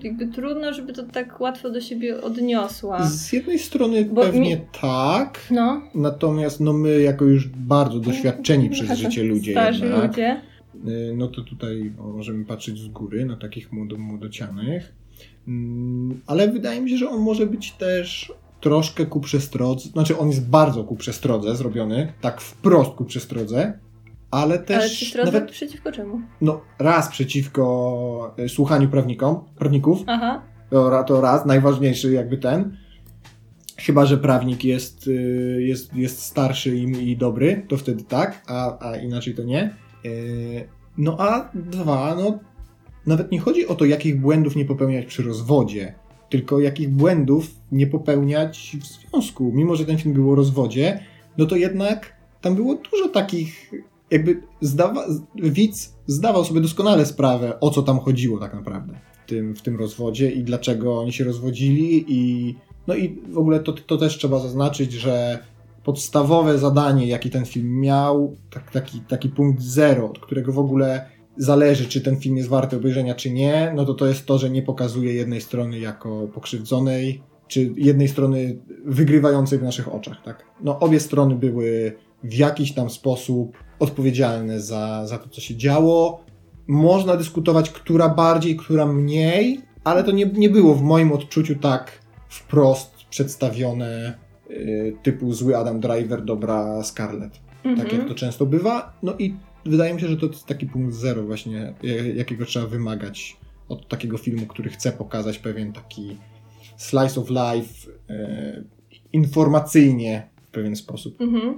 jakby trudno, żeby to tak łatwo do siebie odniosła. Z jednej strony Bo pewnie mi- tak, No. natomiast no my jako już bardzo doświadczeni przez życie ludzie Starzy jednak, ludzie. y, no to tutaj możemy patrzeć z góry na takich młodo, młodocianych. Mm, Ale wydaje mi się, że on może być też troszkę ku przestrodze, znaczy on jest bardzo ku przestrodze zrobiony, tak wprost ku przestrodze, ale też Ale nawet przeciwko czemu? no, raz przeciwko y, słuchaniu prawnikom, prawników, Aha. to, to raz, najważniejszy jakby ten. Chyba, że prawnik jest, y, jest, jest starszy i, i dobry, to wtedy tak, a, a inaczej to nie. Y, no a dwa, no nawet nie chodzi o to, jakich błędów nie popełniać przy rozwodzie, tylko jakich błędów nie popełniać w związku. Mimo, że ten film był o rozwodzie, no to jednak tam było dużo takich, jakby zdawa, widz zdawał sobie doskonale sprawę, o co tam chodziło tak naprawdę w tym, w tym rozwodzie i dlaczego oni się rozwodzili i no i w ogóle to, to też trzeba zaznaczyć, że podstawowe zadanie, jaki ten film miał, tak, taki, taki punkt zero, od którego w ogóle zależy, czy ten film jest warty obejrzenia, czy nie, no to to jest to, że nie pokazuje jednej strony jako pokrzywdzonej, czy jednej strony wygrywającej w naszych oczach, tak? No obie strony były w jakiś tam sposób odpowiedzialne za, za to, co się działo. Można dyskutować, która bardziej, która mniej, ale to nie, nie było w moim odczuciu tak wprost przedstawione y, typu zły Adam Driver, dobra Scarlett. Tak jak Mhm. to często bywa. No i wydaje mi się, że to jest taki punkt zero właśnie, jakiego trzeba wymagać od takiego filmu, który chce pokazać pewien taki slice of life y, informacyjnie w pewien sposób. Mm,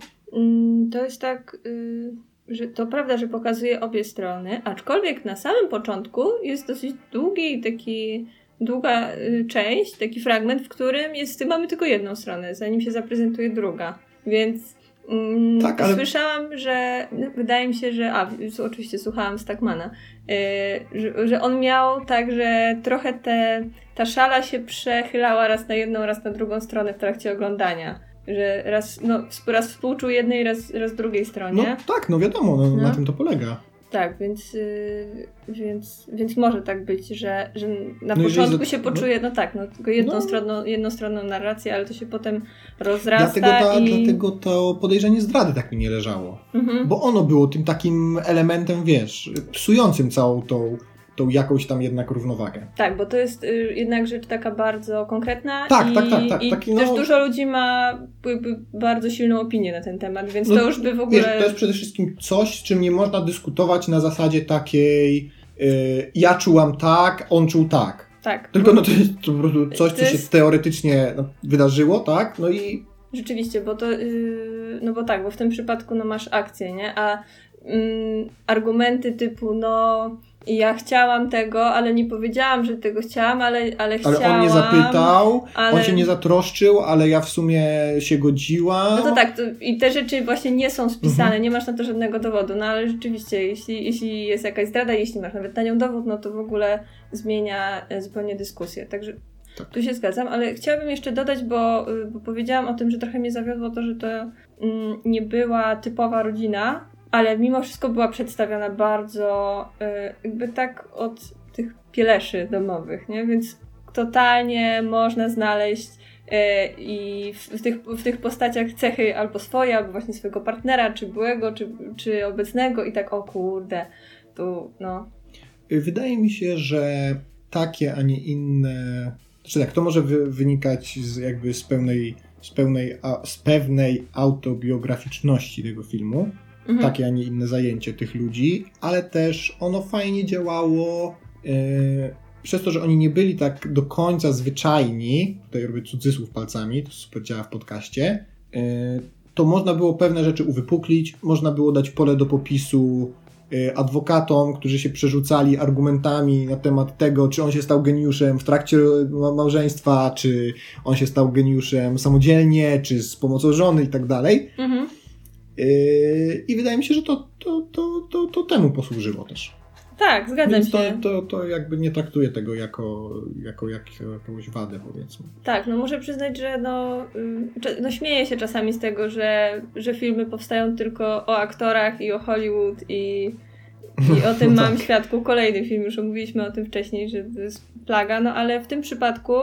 To jest tak, y, że to prawda, że pokazuje obie strony, aczkolwiek na samym początku jest dosyć długi taki długa y, część, taki fragment, w którym jest, mamy tylko jedną stronę, zanim się zaprezentuje druga. Więc mm, Tak, ale- słyszałam, że no, wydaje mi się, że a, oczywiście słuchałam Stackmana, y, że, że on miał tak, że trochę te, ta szala się przechylała raz na jedną, raz na drugą stronę w trakcie oglądania. Że raz, no, raz współczuł jednej, raz, raz drugiej No stronie. tak, no wiadomo, no, No. na tym to polega. Tak, więc, yy, więc, więc może tak być, że, że na No początku się poczuje, no tak, no tylko jedną No. stronną, jednostronną narrację, ale to się potem rozrasta Dlatego, ta, i... dlatego to podejrzenie zdrady tak mi nie leżało. Mhm. Bo ono było tym takim elementem, wiesz, psującym całą tą, tą jakąś tam jednak równowagę. Tak, bo to jest y, jednak rzecz taka bardzo konkretna Tak, i, tak, tak, tak, i taki, też no- dużo ludzi ma bardzo silną opinię na ten temat, więc No, to już by w ogóle... Wiesz, to jest przede wszystkim coś, z czym nie można dyskutować na zasadzie takiej yy, ja czułam tak, on czuł tak. Tak. Tylko no to jest to po prostu coś, co się teoretycznie no, wydarzyło, tak? No i Rzeczywiście, bo to, yy, no bo tak, bo w tym przypadku no masz akcję, nie? A mm, argumenty typu, no ja chciałam tego, ale nie powiedziałam, że tego chciałam, ale, ale ale chciałam. on nie zapytał, ale... on się nie zatroszczył, ale ja w sumie się godziłam. No to tak, to, i te rzeczy właśnie nie są spisane, Mhm. nie masz na to żadnego dowodu, no ale rzeczywiście, jeśli, jeśli jest jakaś zdrada, jeśli masz nawet na nią dowód, no to w ogóle zmienia e, zupełnie dyskusję. Także Tak. tu się zgadzam, ale chciałabym jeszcze dodać, bo, y, bo powiedziałam o tym, że trochę mnie zawiodło to, że to mm, nie była typowa rodzina, ale mimo wszystko była przedstawiona bardzo y, jakby tak od tych pieleszy domowych, nie? Więc totalnie można znaleźć e, i w, tych, w tych postaciach cechy albo swoje, albo właśnie swojego partnera, czy byłego, czy, czy obecnego i tak o kurde, tu no. Wydaje mi się, że takie, a nie inne. Znaczy tak, to może wy, wynikać z jakby z pełnej, z pełnej, a, z pewnej autobiograficzności tego filmu. Mhm. Takie, a nie inne zajęcie tych ludzi, ale też ono fajnie działało. e, przez to, że oni nie byli tak do końca zwyczajni, tutaj robię cudzysłów palcami, to super działa w podcaście, e, to można było pewne rzeczy uwypuklić, można było dać pole do popisu e, adwokatom, którzy się przerzucali argumentami na temat tego, czy on się stał geniuszem w trakcie ma- małżeństwa, czy on się stał geniuszem samodzielnie, czy z pomocą żony i tak dalej. Mhm. Yy, I wydaje mi się, że to, to, to, to, to temu posłużyło też. Tak, zgadzam Więc to, się. to, to jakby nie traktuję tego jako, jako jak, jakąś wadę, powiedzmy. Tak, no muszę przyznać, że no, cze- no śmieję się czasami z tego, że, że filmy powstają tylko o aktorach i o Hollywood i, i o tym No mam tak. świadku kolejny film, już mówiliśmy o tym wcześniej, że to jest plaga, no ale w tym przypadku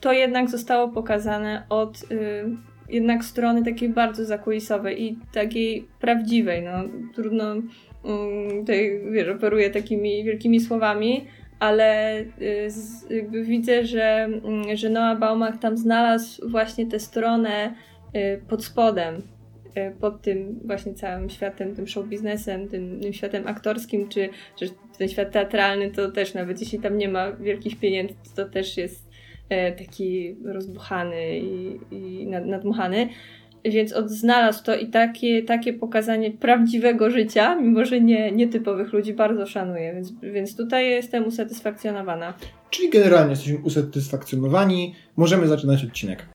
to jednak zostało pokazane od y, jednak strony takiej bardzo zakulisowej i takiej prawdziwej, no. Trudno mm, tutaj, wiesz, operuję takimi wielkimi słowami, ale y, jakby widzę, że, mm, że Noah Baumbach tam znalazł właśnie tę stronę y, pod spodem, y, pod tym właśnie całym światem, tym show biznesem, tym, tym światem aktorskim, czy, czy ten świat teatralny, to też nawet jeśli tam nie ma wielkich pieniędzy, to też jest taki rozbuchany i, i nadmuchany. Więc odznalazł to i takie, takie pokazanie prawdziwego życia, mimo że nie, nietypowych ludzi, bardzo szanuję. Więc, więc tutaj jestem usatysfakcjonowana. Czyli generalnie jesteśmy usatysfakcjonowani. Możemy zaczynać odcinek.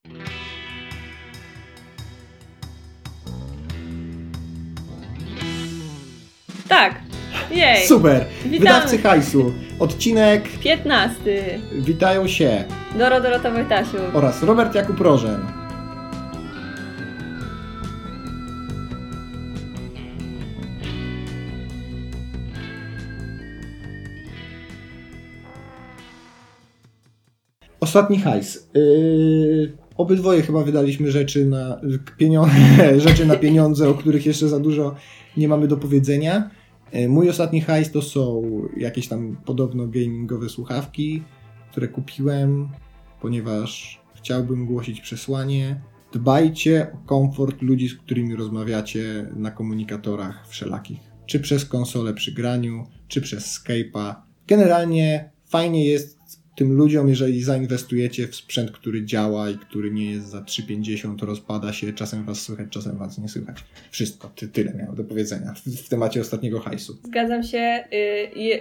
Tak. Jej. Super. Witamy. Wydawcy hajsu. Odcinek 15. Witają się Doro Dorota Wojtasiu. oraz Robert Jakub Rożen. Ostatni hajs. Yy, obydwoje chyba wydaliśmy rzeczy na, pieniądze, rzeczy na pieniądze, o których jeszcze za dużo nie mamy do powiedzenia. Yy, mój ostatni hajs to są jakieś tam podobno gamingowe słuchawki, które kupiłem, ponieważ chciałbym głosić przesłanie. Dbajcie o komfort ludzi, z którymi rozmawiacie na komunikatorach wszelakich. Czy przez konsolę przy graniu, czy przez Skype'a. Generalnie fajnie jest tym ludziom, jeżeli zainwestujecie w sprzęt, który działa i który nie jest za 3,50, rozpada się, czasem was słychać, czasem was nie słychać. Wszystko, ty, tyle miałem do powiedzenia w, w temacie ostatniego hajsu. Zgadzam się.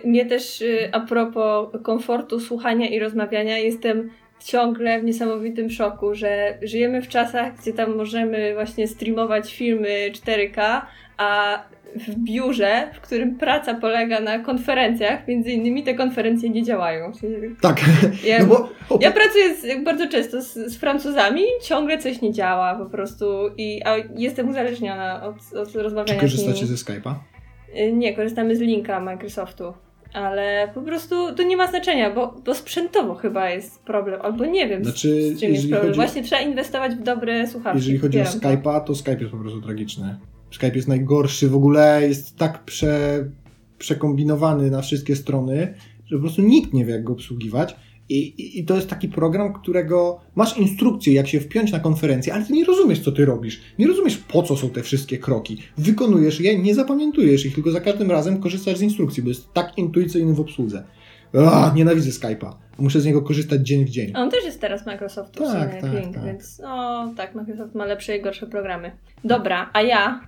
Y, mnie też y, a propos komfortu słuchania i rozmawiania, jestem ciągle w niesamowitym szoku, że żyjemy w czasach, gdzie tam możemy właśnie streamować filmy 4K, a w biurze, w którym praca polega na konferencjach, między innymi te konferencje nie działają. Tak. Ja, no bo... ja pracuję z, bardzo często z, z, Francuzami, ciągle coś nie działa po prostu, i, a jestem uzależniona od, od rozmawiania Czy korzystacie ze Skype'a? Y, nie, korzystamy z linka Microsoftu. Ale po prostu to nie ma znaczenia, bo, bo sprzętowo chyba jest problem, albo nie wiem, znaczy, z czym jest problem. Chodzi... Właśnie trzeba inwestować w dobre słuchawki. Jeżeli chodzi o Skype'a, to Skype jest po prostu tragiczny. Skype jest najgorszy, w ogóle jest tak prze, przekombinowany na wszystkie strony, że po prostu nikt nie wie, jak go obsługiwać. I, i, I, to jest taki program, którego masz instrukcję, jak się wpiąć na konferencję, ale ty nie rozumiesz, co ty robisz. Nie rozumiesz, po co są te wszystkie kroki. Wykonujesz je, nie zapamiętujesz ich, tylko za każdym razem korzystasz z instrukcji, bo jest tak intuicyjny w obsłudze. Ach, nienawidzę Skype'a. Muszę z niego korzystać dzień w dzień. On też jest teraz Microsoftu tak, tak, Link, tak. więc no tak, Microsoft ma lepsze i gorsze programy. Dobra, a ja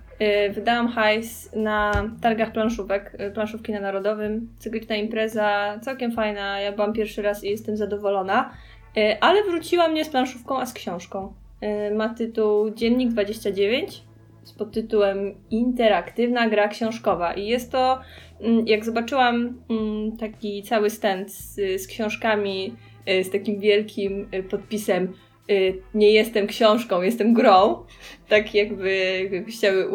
wydałam hajs na targach planszówek, y, planszówki na Narodowym. Cykliczna impreza, całkiem fajna. Ja byłam pierwszy raz i jestem zadowolona. Y, ale wróciłam nie z planszówką, a z książką. Y, ma tytuł Dziennik 29 z podtytułem Interaktywna gra książkowa. I jest to Mm, jak zobaczyłam mm, taki cały stand z, z książkami, y, z takim wielkim y, podpisem y, nie jestem książką, jestem grą, tak jakby, chciały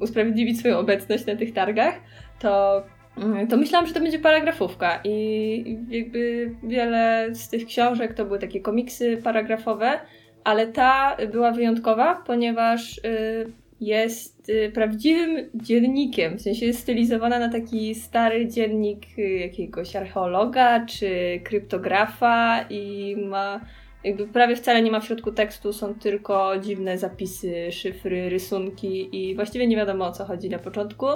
usprawiedliwić swoją obecność na tych targach, to, mm, to myślałam, że to będzie paragrafówka. I jakby wiele z tych książek to były takie komiksy paragrafowe, ale ta była wyjątkowa, ponieważ jest y, prawdziwym dziennikiem, w sensie jest stylizowana na taki stary dziennik y, jakiegoś archeologa czy kryptografa i ma jakby prawie wcale nie ma w środku tekstu, są tylko dziwne zapisy, szyfry, rysunki i właściwie nie wiadomo o co chodzi na początku.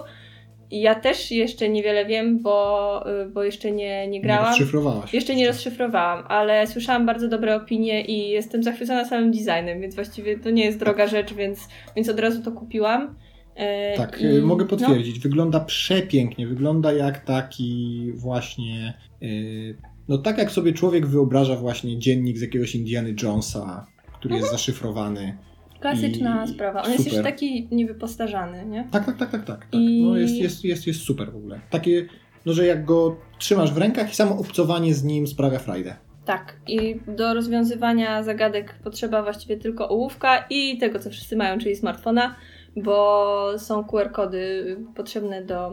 Ja też jeszcze niewiele wiem, bo, y, bo jeszcze nie, nie grałam. Nie rozszyfrowałaś. Jeszcze nie rozszyfrowałam, ale słyszałam bardzo dobre opinie i jestem zachwycona samym designem, więc właściwie to nie jest droga tak. rzecz, więc, więc od razu to kupiłam. E, tak, I, mogę no. potwierdzić. No. Wygląda przepięknie. Wygląda jak taki właśnie. Yy, no tak jak sobie człowiek wyobraża właśnie dziennik z jakiegoś Indiana Jonesa, który jest mhm. zaszyfrowany. Klasyczna I sprawa. On super. jest już taki niewypostarzany, nie? Tak, tak, tak, tak. tak, tak. I... No jest, jest, jest, jest super w ogóle. Takie, no że jak go trzymasz w rękach i samo obcowanie z nim sprawia frajdę. Tak, i do rozwiązywania zagadek potrzeba właściwie tylko ołówka i tego, co wszyscy mają, czyli smartfona bo są QR-kody potrzebne do,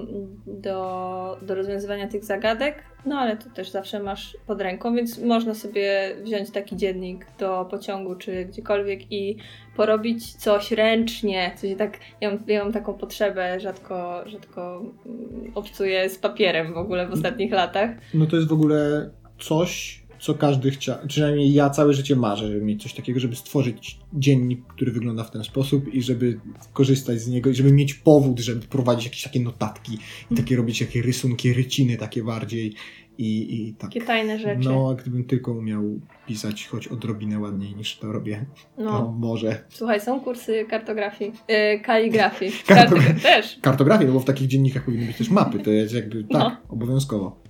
do, do rozwiązywania tych zagadek, no ale to też zawsze masz pod ręką, więc można sobie wziąć taki dziennik do pociągu czy gdziekolwiek i porobić coś ręcznie, coś tak, ja mam, ja mam taką potrzebę, rzadko, rzadko mm, obcuję z papierem w ogóle w ostatnich latach. No to jest w ogóle coś, co każdy chciał, przynajmniej ja całe życie marzę, żeby mieć coś takiego, żeby stworzyć dziennik, który wygląda w ten sposób i żeby korzystać z niego i żeby mieć powód, żeby prowadzić jakieś takie notatki i takie robić jakieś rysunki, ryciny takie bardziej I, i tak. Takie tajne rzeczy. No, a gdybym tylko umiał pisać choć odrobinę ładniej niż to robię, no, No. może. Słuchaj, są kursy kartografii, yy, kaligrafii. Kartogra- też. Kartografii, no bo w takich dziennikach powinny być też mapy, to jest jakby tak, No. obowiązkowo.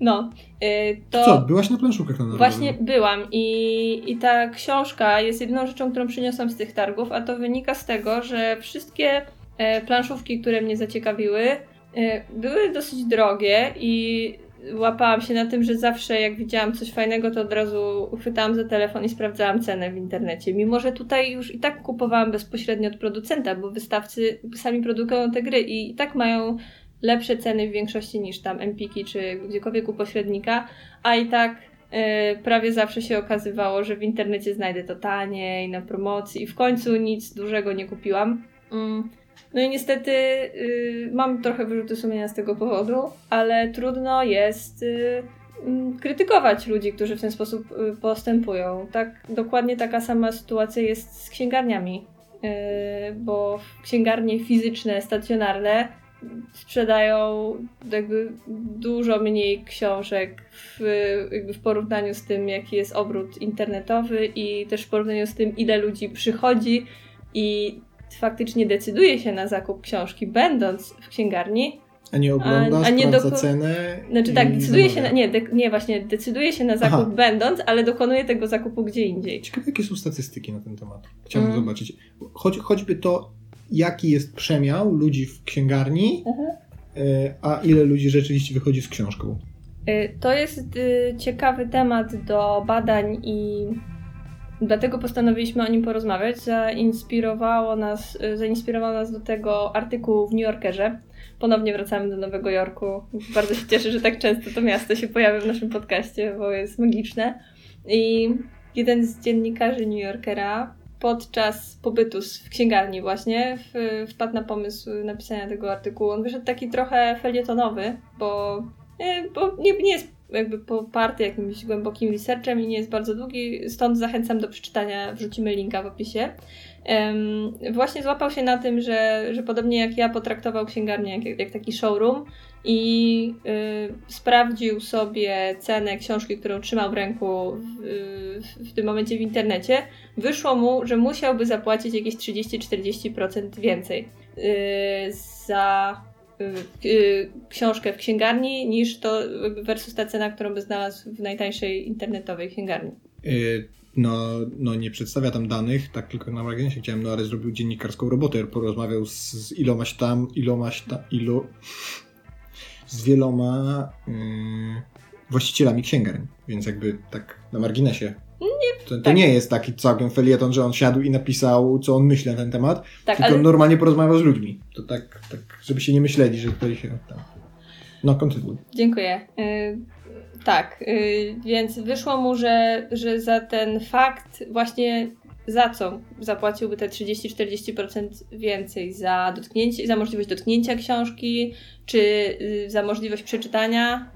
No, yy, to... Co, byłaś na planszówkach na? Właśnie byłam i, i ta książka jest jedyną rzeczą, którą przyniosłam z tych targów, a to wynika z tego, że wszystkie e, planszówki, które mnie zaciekawiły, e, były dosyć drogie i łapałam się na tym, że zawsze jak widziałam coś fajnego, to od razu chwytałam za telefon i sprawdzałam cenę w internecie. Mimo, że tutaj już i tak kupowałam bezpośrednio od producenta, bo wystawcy sami produkują te gry i, i tak mają lepsze ceny w większości niż tam Empiki czy gdziekolwiek u pośrednika, a i tak e, prawie zawsze się okazywało, że w internecie znajdę to taniej, na promocji i w końcu nic dużego nie kupiłam. Mm. No i niestety y, mam trochę wyrzuty sumienia z tego powodu, ale trudno jest y, mm, krytykować ludzi, którzy w ten sposób y, postępują. Tak, dokładnie taka sama sytuacja jest z księgarniami, bo księgarnie fizyczne, stacjonarne sprzedają jakby dużo mniej książek w, jakby w porównaniu z tym, jaki jest obrót internetowy i też w porównaniu z tym, ile ludzi przychodzi i faktycznie decyduje się na zakup książki, będąc w księgarni. A nie ogląda, a- a nie doko- cenę Znaczy tak, decyduje się na, nie, de, nie, właśnie decyduje się na zakup Aha. będąc, ale dokonuje tego zakupu gdzie indziej. Ciekawe, jakie są statystyki na ten temat. Chciałbym Mm. zobaczyć. Choć, choćby to, jaki jest przemiał ludzi w księgarni, y, a ile ludzi rzeczywiście wychodzi z książką. Y, To jest y, ciekawy temat do badań i dlatego postanowiliśmy o nim porozmawiać. Zainspirowało nas, zainspirował nas do tego artykuł w New Yorkerze. Ponownie wracamy do Nowego Jorku. Bardzo się cieszę, że tak często to miasto się pojawia w naszym podcaście, bo jest magiczne. I jeden z dziennikarzy New Yorkera podczas pobytu w księgarni właśnie w, wpadł na pomysł napisania tego artykułu. On wyszedł taki trochę felietonowy, bo E, bo nie, nie jest jakby poparty jakimś głębokim researchem i nie jest bardzo długi, stąd zachęcam do przeczytania, wrzucimy linka w opisie. Właśnie złapał się na tym, że, że podobnie jak ja potraktował księgarnię jak, jak taki showroom i y, sprawdził sobie cenę książki, którą trzymał w ręku w, w, w tym momencie w internecie. Wyszło mu, że musiałby zapłacić jakieś 30-40% więcej y, za y, y, książkę w księgarni niż to versus ta cena, którą by znalazł w najtańszej internetowej księgarni. No, no nie przedstawia tam danych, tak tylko na marginesie chciałem, no ale zrobił dziennikarską robotę, porozmawiał z, z ilomaś tam, ilomaś tam, ilu... z wieloma y, właścicielami księgarni, więc jakby tak na marginesie. Nie, to, to tak. nie jest taki całkiem felieton, że on siadł i napisał, co on myśli na ten temat, Tak, tylko ale normalnie porozmawiał z ludźmi. To tak, tak, żeby się nie myśleli, że tutaj się tam... No, kontynuuj. Dziękuję. Y, tak, y, więc wyszło mu, że, że za ten fakt właśnie za co zapłaciłby te 30-40% więcej? Za dotknięcie, za możliwość dotknięcia książki, czy y, za możliwość przeczytania,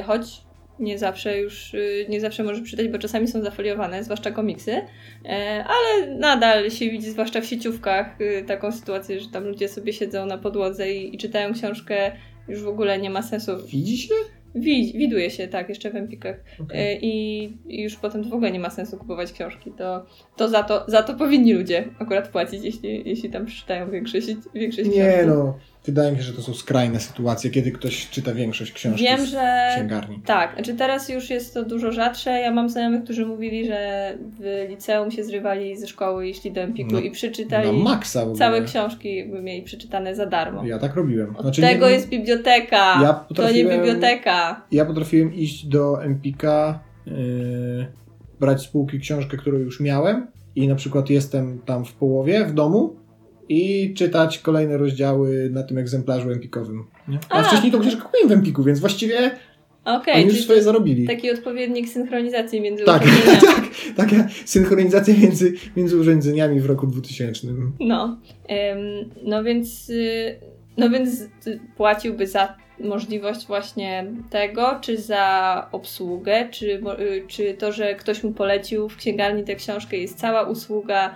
y, choć nie zawsze już, y, nie zawsze możesz przeczytać, bo czasami są zafoliowane, zwłaszcza komiksy, y, ale nadal się widzi, zwłaszcza w sieciówkach, y, taką sytuację, że tam ludzie sobie siedzą na podłodze i, i czytają książkę już w ogóle nie ma sensu. Widzi się? Wi- widuje się, tak, jeszcze w Empikach. Okej. E, I, I już potem to w ogóle nie ma sensu kupować książki. To, to, za, to za to powinni ludzie akurat płacić, jeśli, jeśli tam przeczytają większość, większość Nie książek. no, wydaje mi się, że to są skrajne sytuacje, kiedy ktoś czyta większość książki Wiem, że księgarni. tak, znaczy teraz już jest to dużo rzadsze. Ja mam znajomych, którzy mówili, że w liceum się zrywali ze szkoły i szli do Empiku No, i przeczytali całe książki, by mieli przeczytane za darmo. Ja tak robiłem. Od Znaczy, tego nie- jest biblioteka. Ja To nie biblioteka. Ja potrafiłem iść do Empika, yy, brać z półki książkę, którą już miałem i na przykład jestem tam w połowie w domu i czytać kolejne rozdziały na tym egzemplarzu empikowym. Nie? A, A. wcześniej to książkę kupiłem w Empiku, więc właściwie Okej, oni już swoje zarobili. taki odpowiednik synchronizacji między Tak, urządzeniami. tak, taka synchronizacja między, między urządzeniami w roku 2000. No, em, no więc, y, no więc płaciłby za możliwość właśnie tego, czy za obsługę, czy, y, czy to, że ktoś mu polecił w księgarni tę książkę, jest cała usługa,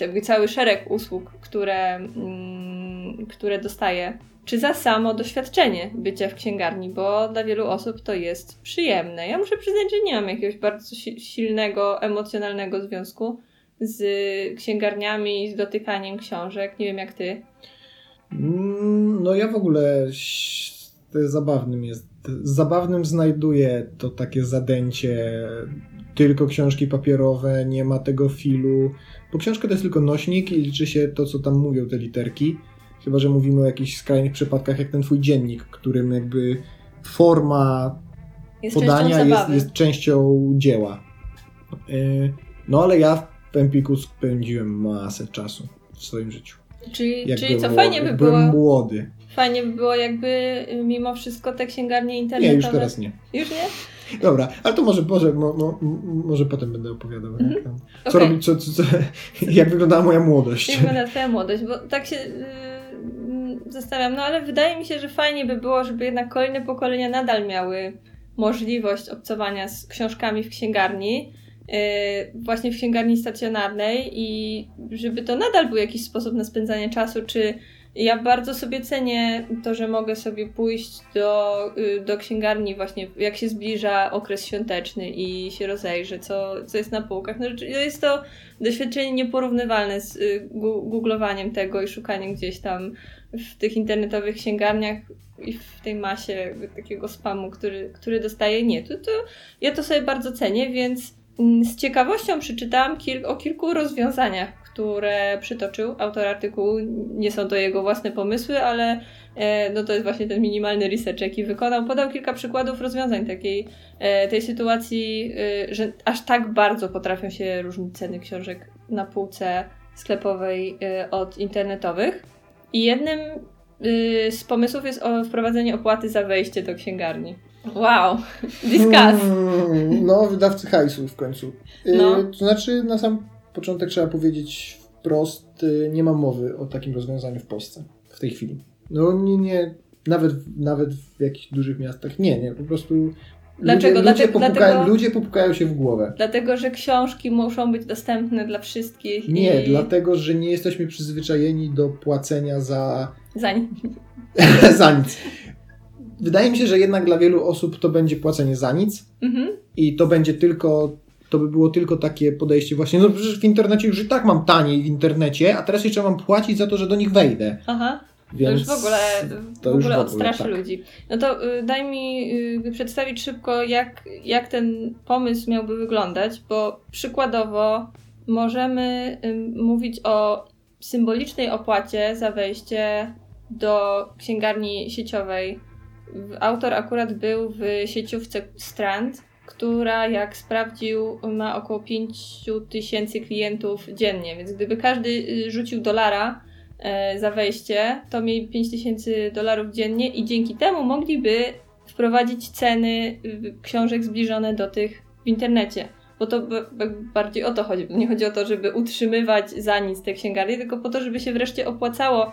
jakby cały szereg usług, które, mm, które dostaję, czy za samo doświadczenie bycia w księgarni, bo dla wielu osób to jest przyjemne. Ja muszę przyznać, że nie mam jakiegoś bardzo silnego, emocjonalnego związku z księgarniami z dotykaniem książek. Nie wiem jak ty. Mm, no ja w ogóle zabawnym jest. Zabawnym znajduję to takie zadęcie tylko książki papierowe, nie ma tego filu, bo książka to jest tylko nośnik i liczy się to, co tam mówią te literki. Chyba, że mówimy o jakichś skrajnych przypadkach, jak ten twój dziennik, którym jakby forma jest podania częścią jest, jest częścią dzieła. Y, no ale ja w Empiku spędziłem masę czasu w swoim życiu. Czyli, czyli co, fajnie by było... młody. Fajnie by było jakby y, mimo wszystko te księgarnie internetowe... Nie, już teraz nie. Już nie? Dobra, ale to może, może, mo, mo, może potem będę opowiadał. Mm -hmm. Co okay. robić, co, co, co, jak wyglądała moja młodość. Jak wyglądała twoja młodość, bo tak się yy, zastanawiam, no ale wydaje mi się, że fajnie by było, żeby jednak kolejne pokolenia nadal miały możliwość obcowania z książkami w księgarni, yy, właśnie w księgarni stacjonarnej i żeby to nadal był jakiś sposób na spędzanie czasu, czy ja bardzo sobie cenię to, że mogę sobie pójść do, y, do księgarni właśnie jak się zbliża okres świąteczny i się rozejrzę, co, co jest na półkach. No, jest to doświadczenie nieporównywalne z y, googlowaniem tego i szukaniem gdzieś tam w tych internetowych księgarniach i w tej masie takiego spamu, który, który dostaję. Nie, to, to ja to sobie bardzo cenię, więc mm, z ciekawością przeczytałam kil o kilku rozwiązaniach, które przytoczył autor artykułu. Nie są to jego własne pomysły, ale e, no to jest właśnie ten minimalny research, jaki wykonał. Podał kilka przykładów rozwiązań takiej e, tej sytuacji, e, że aż tak bardzo potrafią się różnić ceny książek na półce sklepowej od internetowych. I jednym z pomysłów jest wprowadzenie opłaty za wejście do księgarni. Wow, discuss. Hmm, no, wydawcy hajsu w końcu. No. To znaczy, na sam początek trzeba powiedzieć wprost, y, nie ma mowy o takim rozwiązaniu w Polsce w tej chwili. No nie, nie, nawet, nawet w jakichś dużych miastach nie, nie, po prostu Dlaczego? Ludzie, ludzie, popukają, dlatego, ludzie popukają się w głowę. Dlatego, że książki muszą być dostępne dla wszystkich. Nie, i... dlatego, że nie jesteśmy przyzwyczajeni do płacenia za. Za nic. za nic. Wydaje mi się, że jednak dla wielu osób to będzie płacenie za nic mhm. i to będzie tylko to by było tylko takie podejście właśnie, no przecież w internecie już i tak mam taniej w internecie, a teraz jeszcze mam płacić za to, że do nich wejdę. Aha. Więc to już w ogóle, w ogóle, odstraszy tak. ludzi. No to y, daj mi y, przedstawić szybko, jak, jak ten pomysł miałby wyglądać, bo przykładowo możemy y, mówić o symbolicznej opłacie za wejście do księgarni sieciowej. Autor akurat był w sieciówce Strand która jak sprawdził ma około 5 tysięcy klientów dziennie, więc gdyby każdy y, rzucił dolara e, za wejście, to mieli 5 tysięcy dolarów dziennie i dzięki temu mogliby wprowadzić ceny y, książek zbliżone do tych w internecie. Bo to bardziej o to chodzi. Nie chodzi o to, żeby utrzymywać za nic te księgarnie, tylko po to, żeby się wreszcie opłacało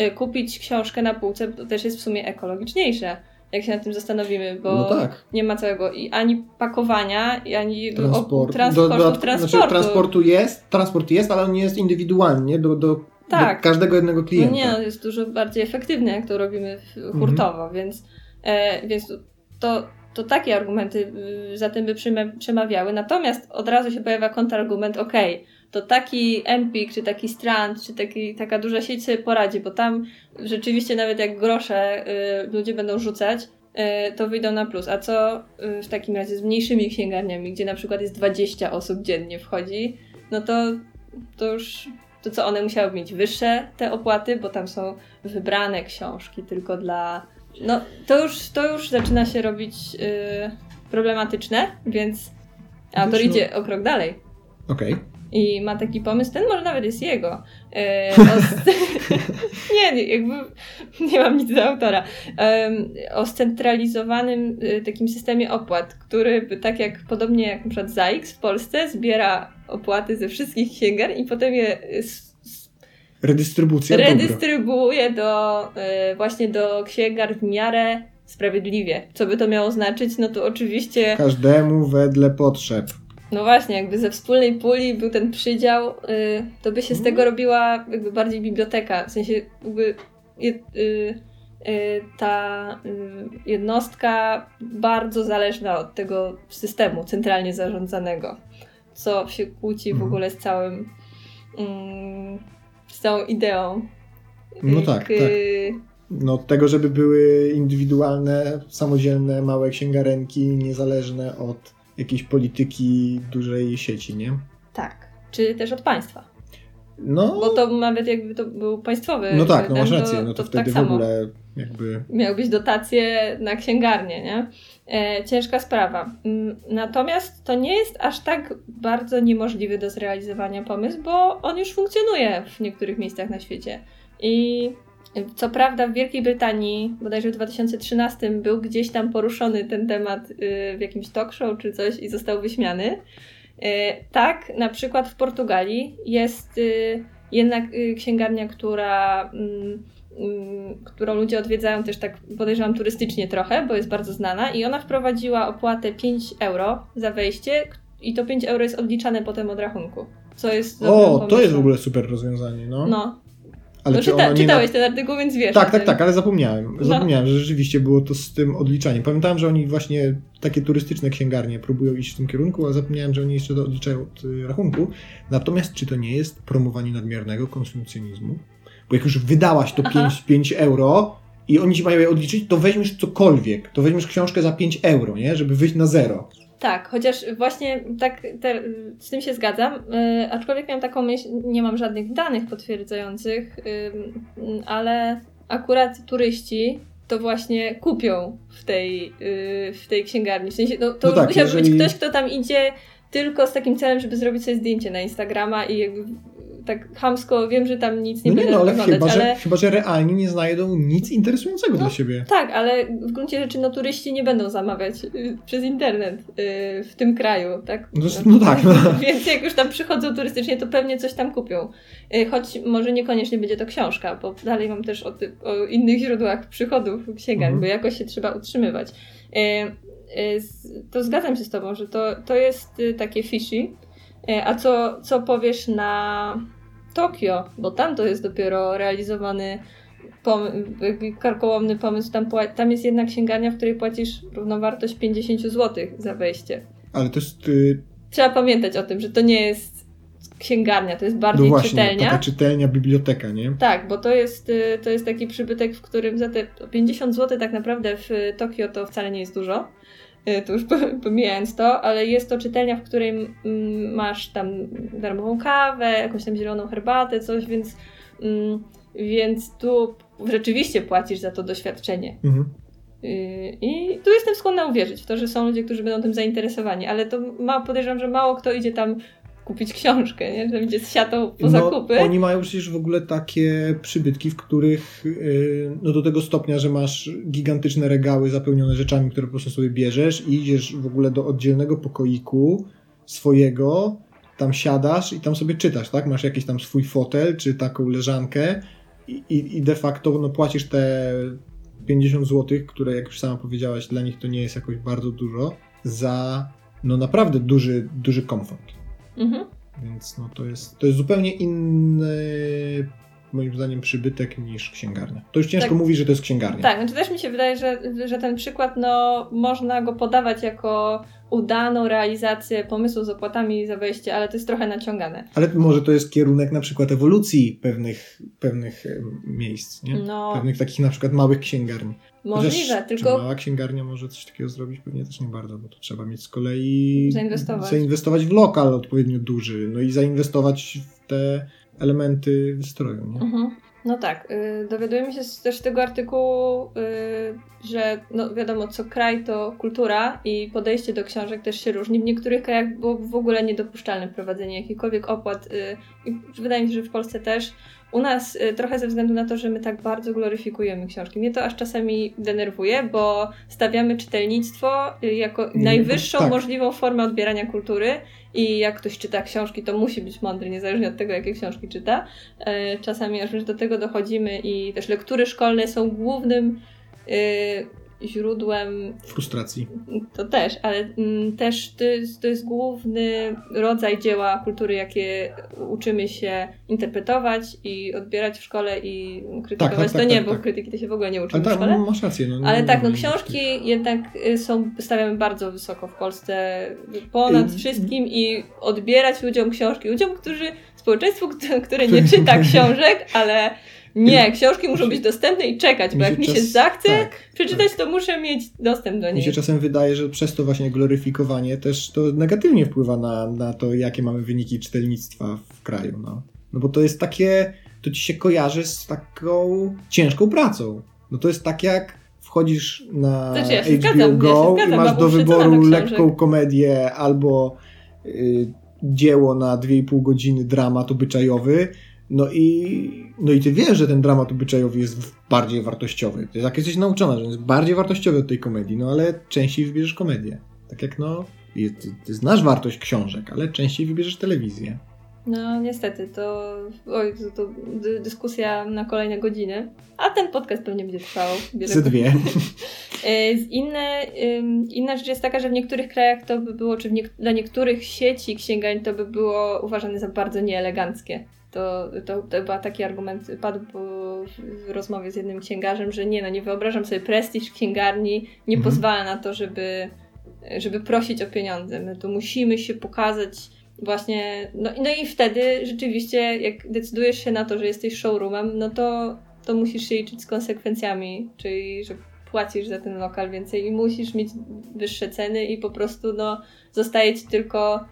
y, kupić książkę na półce, to też jest w sumie ekologiczniejsze jak się nad tym zastanowimy, bo no tak. nie ma całego i ani pakowania, i ani Transport. transportu, do, do, znaczy, transportu. Znaczy, transportu jest, transport jest, ale on nie jest indywidualnie do, do, tak. do każdego jednego klienta. No nie, no, jest dużo bardziej efektywny, jak to robimy hurtowo, mhm. więc, e, więc to, to takie argumenty y, za tym by przemawiały. Natomiast od razu się pojawia kontrargument, okej, okay, to taki Empik, czy taki Strand, czy taki, taka duża sieć sobie poradzi, bo tam rzeczywiście nawet jak grosze y, ludzie będą rzucać, y, to wyjdą na plus. A co y, w takim razie z mniejszymi księgarniami, gdzie na przykład jest 20 osób dziennie wchodzi, no to, to już to co one musiały mieć wyższe te opłaty, bo tam są wybrane książki tylko dla. No to już, to już zaczyna się robić y, problematyczne, więc autor idzie o krok dalej. Okej. Okay i ma taki pomysł, ten może nawet jest jego. E, nie, nie, jakby nie mam nic do autora. E, o scentralizowanym e, takim systemie opłat, który tak jak podobnie jak na przykład ZAX w Polsce zbiera opłaty ze wszystkich księgarni i potem je Redystrybucja redystrybuuje do, e, właśnie do księgarni w miarę sprawiedliwie. Co by to miało znaczyć? No to oczywiście... Każdemu wedle potrzeb. No właśnie, jakby ze wspólnej puli był ten przydział, yy, to by się z tego robiła jakby bardziej biblioteka. W sensie jakby ta jednostka bardzo zależna od tego systemu centralnie zarządzanego, co się kłóci w mhm. ogóle z całym mm, z całą ideą. No tak, tak. No, tego, żeby były indywidualne, samodzielne, małe księgarenki, niezależne od jakiejś polityki dużej sieci, nie? Tak. Czy też od państwa. No. Bo to nawet jakby to był państwowy. No tak, no masz rację, no to, to wtedy tak w ogóle jakby. Miał być dotacje na księgarnię, nie? E, ciężka sprawa. Mm, natomiast to nie jest aż tak bardzo niemożliwy do zrealizowania pomysł, bo on już funkcjonuje w niektórych miejscach na świecie. I co prawda w Wielkiej Brytanii, bodajże w 2013 był gdzieś tam poruszony ten temat y, w jakimś talk show czy coś i został wyśmiany. Y, tak, na przykład w Portugalii jest y, jednak księgarnia, która, mm, mm, którą ludzie odwiedzają też tak podejrzewam turystycznie trochę, bo jest bardzo znana i ona wprowadziła opłatę 5 euro za wejście i to 5 euro jest odliczane potem od rachunku. Co jest O, to jest w ogóle super rozwiązanie, no. No, ale no, czyta, czytałeś na... ten artykuł, więc wiesz. Tak, tak, tak, ale zapomniałem. No. Zapomniałem, no. że rzeczywiście było to z tym odliczaniem. Pamiętałem, że oni właśnie takie turystyczne księgarnie próbują iść w tym kierunku, a zapomniałem, że oni jeszcze odliczają od y, rachunku. Natomiast czy to nie jest promowanie nadmiernego konsumpcjonizmu? Bo jak już wydałaś to 5, 5 euro i oni ci mają je odliczyć, to weźmiesz cokolwiek. To weźmiesz książkę za 5 euro, nie? Żeby wyjść na zero. Tak, chociaż właśnie tak te, z tym się zgadzam, yy, aczkolwiek miałam taką myśl, nie mam żadnych danych potwierdzających, yy, ale akurat turyści to właśnie kupią w tej, yy, w tej księgarni. W sensie, no, to no tak, musiał jeżeli... być ktoś, kto tam idzie tylko z takim celem, żeby zrobić sobie zdjęcie na Instagrama i jakby tak hamsko, wiem, że tam nic nie no nie, będę no, ale chyba, ale... Że, chyba, że realnie nie znajdą nic interesującego no, dla siebie. Tak, ale w gruncie rzeczy no turyści nie będą zamawiać y, przez internet y, w tym kraju, tak? No, no tak. No. Więc jak już tam przychodzą turystycznie, to pewnie coś tam kupią. Y, choć może niekoniecznie będzie to książka, bo dalej mam też o, ty, o innych źródłach przychodów księgarni, mhm. bo jakoś się trzeba utrzymywać. To zgadzam się z Tobą, że to, to jest takie fishy, a co, co powiesz na Tokio? Bo tam to jest dopiero realizowany pom- karkołomny pomysł. Tam, tam jest jedna księgarnia, w której płacisz równowartość 50 zł za wejście. Ale to jest... Y... Trzeba pamiętać o tym, że to nie jest księgarnia, to jest bardziej no właśnie, czytelnia. taka czytelnia, biblioteka, nie? Tak, bo to jest, y, to jest taki przybytek, w którym za te 50 zł tak naprawdę w Tokio to wcale nie jest dużo. Y, to już pomijając to, ale jest to czytelnia, w której masz tam darmową kawę, jakąś tam zieloną herbatę, coś, więc, mm, więc tu rzeczywiście płacisz za to doświadczenie. Mhm. Y, I tu jestem skłonna uwierzyć w to, że są ludzie, którzy będą tym zainteresowani, ale to ma, podejrzewam, że mało kto idzie tam kupić książkę, nie? że będzie z siatą po no, zakupy. Oni mają przecież w ogóle takie przybytki, w których yy, no do tego stopnia, że masz gigantyczne regały zapełnione rzeczami, które po prostu sobie bierzesz i idziesz w ogóle do oddzielnego pokoiku swojego, tam siadasz i tam sobie czytasz, tak? Masz jakiś tam swój fotel, czy taką leżankę i, i, i de facto no, płacisz te 50 zł, które jak już sama powiedziałaś, dla nich to nie jest jakoś bardzo dużo, za no naprawdę duży, duży komfort. Mhm. Więc no to jest, to jest zupełnie inny moim zdaniem przybytek niż księgarnia. To już ciężko tak. mówić, że to jest księgarnia. Tak, znaczy też mi się wydaje, że, że ten przykład, no, można go podawać jako udaną realizację pomysłu z opłatami za wejście, ale to jest trochę naciągane. Ale może to jest kierunek na przykład ewolucji pewnych, pewnych miejsc, nie? No. Pewnych takich na przykład małych księgarni. Możliwe, Chociaż, tylko... Mała księgarnia może coś takiego zrobić? Pewnie też nie bardzo, bo to trzeba mieć z kolei... Zainwestować. Zainwestować w lokal odpowiednio duży, no i zainwestować w te elementy wystroju, nie? Mhm. No tak, yy, dowiadujemy się też z tego artykułu, yy, że no wiadomo, co kraj to kultura i podejście do książek też się różni. W niektórych krajach było w ogóle niedopuszczalne prowadzenie jakichkolwiek opłat yy, i wydaje mi się, że w Polsce też. U nas y, trochę ze względu na to, że my tak bardzo gloryfikujemy książki. Mnie to aż czasami denerwuje, bo stawiamy czytelnictwo y, jako najwyższą tak. możliwą formę odbierania kultury i jak ktoś czyta książki, to musi być mądry, niezależnie od tego, jakie książki czyta. E, czasami aż do tego dochodzimy i też lektury szkolne są głównym y, źródłem frustracji. To też, ale mm, też to jest, to jest główny rodzaj dzieła kultury, jakie uczymy się interpretować i odbierać w szkole i krytykować. Tak, tak, to tak, nie, tak, bo tak. krytyki to się w ogóle nie uczymy ale w szkole. masz rację. No, ale tak, no książki jednak y, są, stawiamy bardzo wysoko w Polsce, ponad y wszystkim i odbierać ludziom książki, ludziom, którzy, społeczeństwu, które nie czyta książek, ale nie, książki muszą być dostępne i czekać, bo jak mi się zachce tak, przeczytać, tak. to muszę mieć dostęp do niej. Mi się czasem wydaje, że przez to właśnie gloryfikowanie też to negatywnie wpływa na, na to, jakie mamy wyniki czytelnictwa w kraju. No. no bo to jest takie, to ci się kojarzy z taką ciężką pracą. No to jest tak jak wchodzisz na znaczy, ja HBO zgadzam, Go ja i masz do wyboru lekką komedię albo y, dzieło na 2,5 godziny dramat obyczajowy, no i, no i ty wiesz, że ten dramat obyczajowy jest bardziej wartościowy. Ty jak jesteś nauczona, że jest bardziej wartościowy od tej komedii, no ale częściej wybierzesz komedię. Tak jak no, ty, ty znasz wartość książek, ale częściej wybierzesz telewizję. No niestety, to, oj, to, to dyskusja na kolejne godziny, a ten podcast pewnie będzie trwał. Ze dwie. E, inne, inna rzecz jest taka, że w niektórych krajach to by było, czy nie, dla niektórych sieci księgarni to by było uważane za bardzo nieeleganckie. To, to, to chyba taki argument padł w rozmowie z jednym księgarzem, że nie, no nie wyobrażam sobie prestiż księgarni, nie mhm. pozwala na to, żeby, żeby prosić o pieniądze. My tu musimy się pokazać właśnie, no, no i wtedy rzeczywiście jak decydujesz się na to, że jesteś showroomem, no to, to musisz się liczyć z konsekwencjami, czyli że płacisz za ten lokal więcej i musisz mieć wyższe ceny i po prostu no zostaje ci tylko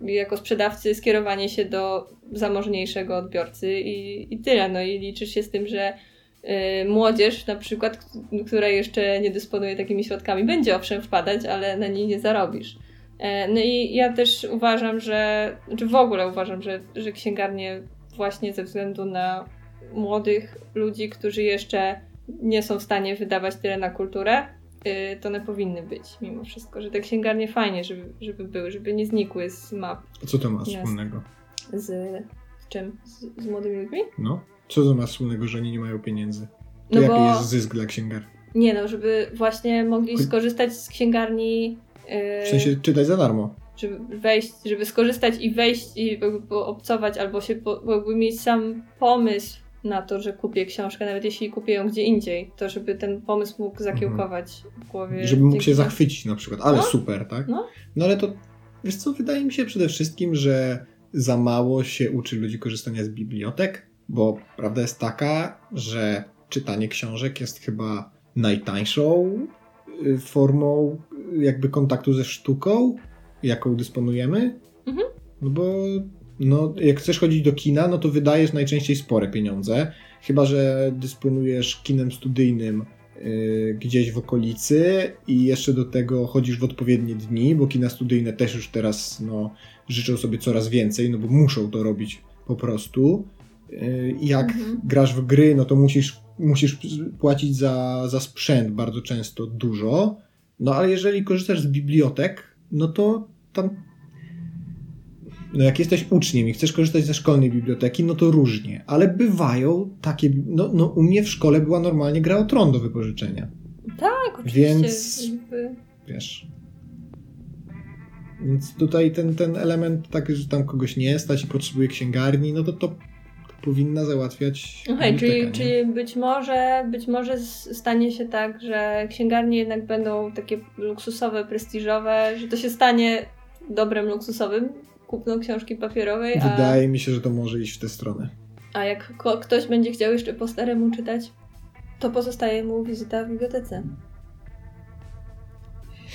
jako sprzedawcy skierowanie się do zamożniejszego odbiorcy i, i tyle. No i liczysz się z tym, że yy, młodzież na przykład, która jeszcze nie dysponuje takimi środkami, będzie owszem wpadać, ale na niej nie zarobisz. Yy, no i ja też uważam, że, czy znaczy w ogóle uważam, że, że księgarnie właśnie ze względu na młodych ludzi, którzy jeszcze nie są w stanie wydawać tyle na kulturę, to one powinny być mimo wszystko, że te księgarnie fajnie, żeby, żeby były, żeby nie znikły z map. A co to ma wspólnego? Z, z czym? Z, z, młodymi ludźmi? No. Co to ma wspólnego, że oni nie mają pieniędzy? To no jaki bo... jest zysk dla księgarni? Nie no, żeby właśnie mogli skorzystać z księgarni... Yy... W sensie czytać za darmo żeby wejść, żeby skorzystać i wejść i obcować, albo się po, jakby mieć sam pomysł na to, że kupię książkę, nawet jeśli kupię ją gdzie indziej, to żeby ten pomysł mógł zakiełkować w głowie. Żeby mógł się zachwycić na przykład, ale no? super, tak? No? no ale to, wiesz co, wydaje mi się przede wszystkim, że za mało się uczy ludzi korzystania z bibliotek, bo prawda jest taka, że czytanie książek jest chyba najtańszą y, formą jakby kontaktu ze sztuką, jaką dysponujemy. Mhm. No bo no, jak chcesz chodzić do kina, no to wydajesz najczęściej spore pieniądze. Chyba, że dysponujesz kinem studyjnym yy, gdzieś w okolicy i jeszcze do tego chodzisz w odpowiednie dni, bo kina studyjne też już teraz no, życzą sobie coraz więcej, no bo muszą to robić po prostu. Yy, jak mhm. grasz w gry, no to musisz, musisz płacić za, za sprzęt bardzo często dużo. No ale jeżeli korzystasz z bibliotek, no to tam no jak jesteś uczniem i chcesz korzystać ze szkolnej biblioteki, no to różnie, ale bywają takie, no, no u mnie w szkole była normalnie gra o tron do wypożyczenia. Tak, oczywiście. Więc, wiesz, więc tutaj ten, ten element taki, że tam kogoś nie stać i potrzebuje księgarni, no to to, powinna załatwiać. Okej, okay, czyli, czyli być może być może stanie się tak, że księgarnie jednak będą takie luksusowe, prestiżowe, że to się stanie dobrem luksusowym kupno książki papierowej. A... Wydaje mi się, że to może iść w tę stronę. A jak ktoś będzie chciał jeszcze po staremu czytać, to pozostaje mu wizyta w bibliotece.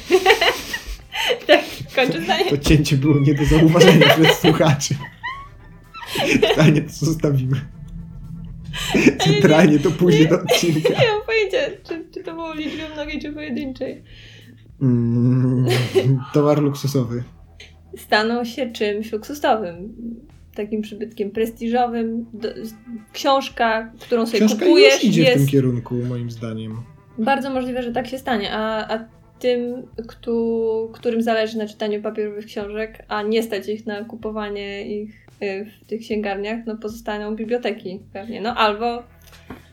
tak, kończę zdanie. To cięcie było nie do zauważenia przez słuchaczy. Pytanie to zostawimy. Centralnie to pójdzie do odcinka. Nie mam pojęcia, czy, czy to było liczby mnogiej, czy pojedynczej. Mm, towar luksusowy staną się czymś luksusowym. Takim przybytkiem prestiżowym. Do, książka, którą sobie książka kupujesz. Już idzie jest... w tym kierunku, moim zdaniem. Bardzo możliwe, że tak się stanie. A, a tym, kto, którym zależy na czytaniu papierowych książek, a nie stać ich na kupowanie ich y, w tych księgarniach, no pozostaną biblioteki pewnie. No albo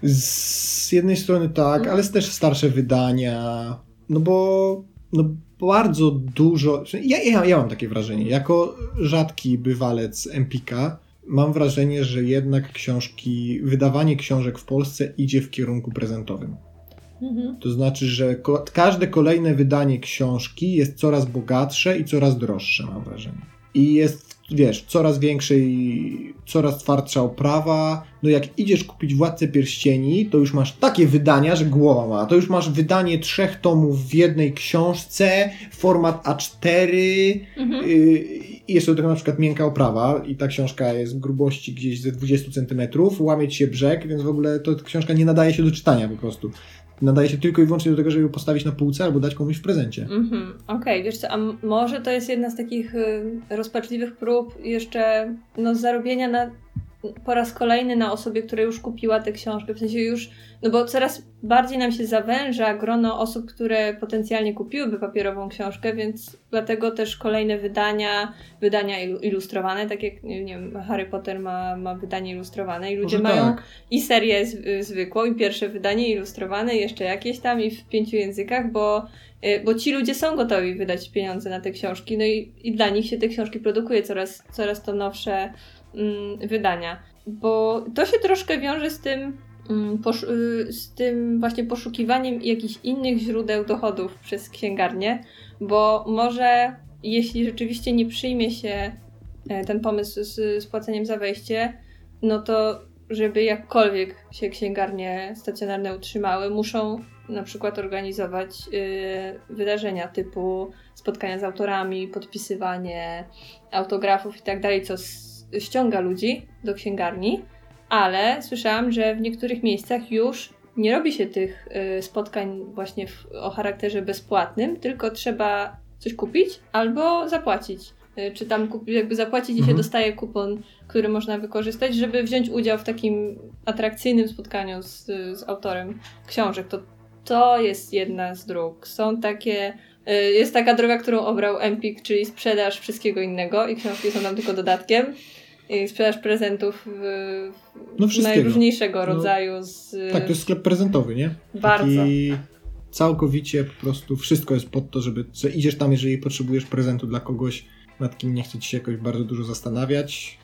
Z jednej strony tak, ale ale też starsze wydania, no bo no bardzo dużo. Ja, ja, ja mam takie wrażenie, jako rzadki bywalec Empika, mam wrażenie, że jednak książki, wydawanie książek w Polsce idzie w kierunku prezentowym. Mhm. To znaczy, że ko każde kolejne wydanie książki jest coraz bogatsze i coraz droższe, mam wrażenie. I jest, wiesz, coraz większej, coraz twardsza oprawa. No jak idziesz kupić Władcę Pierścieni, to już masz takie wydania, że głowa ma. To już masz wydanie trzech tomów w jednej książce, format A4 mhm. y i jeszcze do tego na przykład miękka oprawa i ta książka jest grubości gdzieś ze 20 cm, łamie ci się brzeg, więc w ogóle to książka nie nadaje się do czytania po prostu nadaje się tylko i wyłącznie do tego, żeby postawić na półce albo dać komuś w prezencie. Mhm, okej, okay, wiesz co, a może to jest jedna z takich y, rozpaczliwych prób jeszcze no, zarobienia na po raz kolejny na osobie, która już kupiła tę książkę, w sensie już, no bo coraz bardziej nam się zawęża grono osób, które potencjalnie kupiłyby papierową książkę, więc dlatego też kolejne wydania, wydania ilustrowane, tak jak, nie wiem, Harry Potter ma, ma wydanie ilustrowane i ludzie Może mają tak. i serię z, zwykłą, i pierwsze wydanie ilustrowane, jeszcze jakieś tam i w pięciu językach, bo y, bo ci ludzie są gotowi wydać pieniądze na te książki, no i, i dla nich się te książki produkuje coraz, coraz to nowsze wydania. Bo to się troszkę wiąże z tym, mm, y, z tym właśnie poszukiwaniem jakichś innych źródeł dochodów przez księgarnię, bo może jeśli rzeczywiście nie przyjmie się e, ten pomysł z spłaceniem za wejście, no to żeby jakkolwiek się księgarnie stacjonarne utrzymały, muszą na przykład organizować y, wydarzenia typu spotkania z autorami, podpisywanie autografów i tak dalej, co ściąga ludzi do księgarni, ale słyszałam, że w niektórych miejscach już nie robi się tych y, spotkań właśnie w, o charakterze bezpłatnym, tylko trzeba coś kupić albo zapłacić. Y, czy tam jakby zapłacić i mhm. się dostaje kupon, który można wykorzystać, żeby wziąć udział w takim atrakcyjnym spotkaniu z, z autorem książek. To, to jest jedna z dróg. Są takie y, jest taka droga, którą obrał Empik, czyli sprzedaż wszystkiego innego i książki są tam tylko dodatkiem sprzedaż prezentów w, no najróżniejszego no, rodzaju. Z... Tak, to jest sklep prezentowy, nie? Bardzo. Taki całkowicie po prostu wszystko jest pod to, żeby że idziesz tam, jeżeli potrzebujesz prezentu dla kogoś, nad kim nie chce ci się jakoś bardzo dużo zastanawiać,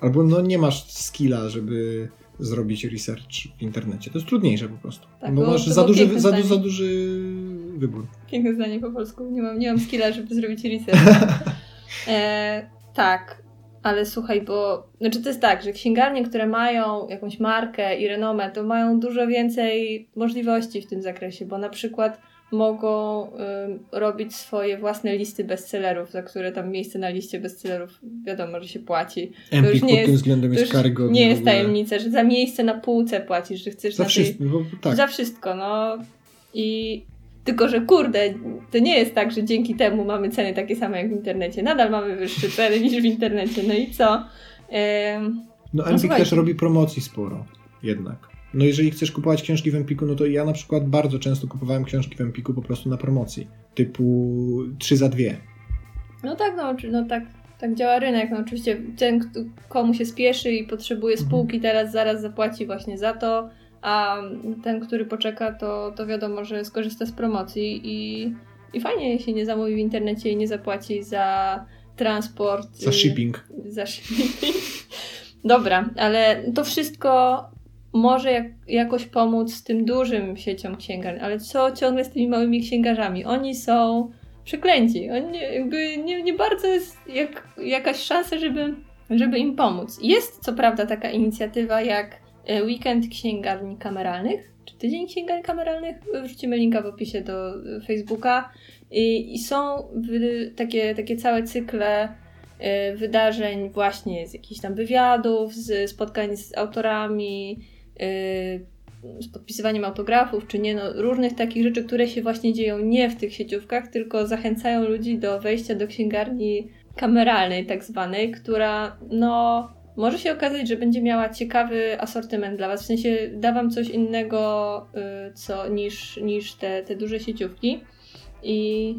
albo no nie masz skilla, żeby zrobić research w internecie. To jest trudniejsze po prostu. Tak, bo masz za duży, za, za, duży wybór. Piękne zdanie po polsku. Nie mam, nie mam skilla, żeby zrobić research. e, tak. Ale słuchaj, bo znaczy to jest tak, że księgarnie, które mają jakąś markę i renomę, to mają dużo więcej możliwości w tym zakresie, bo na przykład mogą y, robić swoje własne listy bestsellerów, za które tam miejsce na liście bestsellerów wiadomo, że się płaci. Empik to już nie pod tym względem jest karygodny. Nie jest tajemnica, że za miejsce na półce płacisz, że chcesz za wszystko, tej... tak. Za wszystko, no. I tylko, że kurde, to nie jest tak, że dzięki temu mamy ceny takie same jak w internecie. Nadal mamy wyższe ceny niż w internecie. No i co? no Empik no, też robi promocji sporo, jednak. No jeżeli chcesz kupować książki w Empiku, no to ja na przykład bardzo często kupowałem książki w Empiku po prostu na promocji. Typu 3 za 2. No tak, no, no tak, tak działa rynek. No oczywiście ten, komu się spieszy i potrzebuje mhm. spółki, teraz zaraz zapłaci właśnie za to a ten, który poczeka, to, to wiadomo, że skorzysta z promocji i, i fajnie się nie zamówi w internecie i nie zapłaci za transport. Za shipping. Za shipping. Dobra, ale to wszystko może jak, jakoś pomóc tym dużym sieciom księgarni, ale co ciągle z tymi małymi księgarzami? Oni są przeklęci. Oni jakby nie, nie bardzo jest jak, jakaś szansa, żeby, żeby im pomóc. Jest co prawda taka inicjatywa jak weekend księgarni kameralnych, czy tydzień księgarni kameralnych. Wrzucimy linka w opisie do Facebooka. I, i są takie, takie całe cykle y, wydarzeń właśnie z jakichś tam wywiadów, z spotkań z autorami, z podpisywaniem autografów, czy nie, no, różnych takich rzeczy, które się właśnie dzieją nie w tych sieciówkach, tylko zachęcają ludzi do wejścia do księgarni kameralnej tak zwanej, która no może się okazać, że będzie miała ciekawy asortyment dla Was, w sensie da Wam coś innego y, co, niż, niż te, te duże sieciówki i,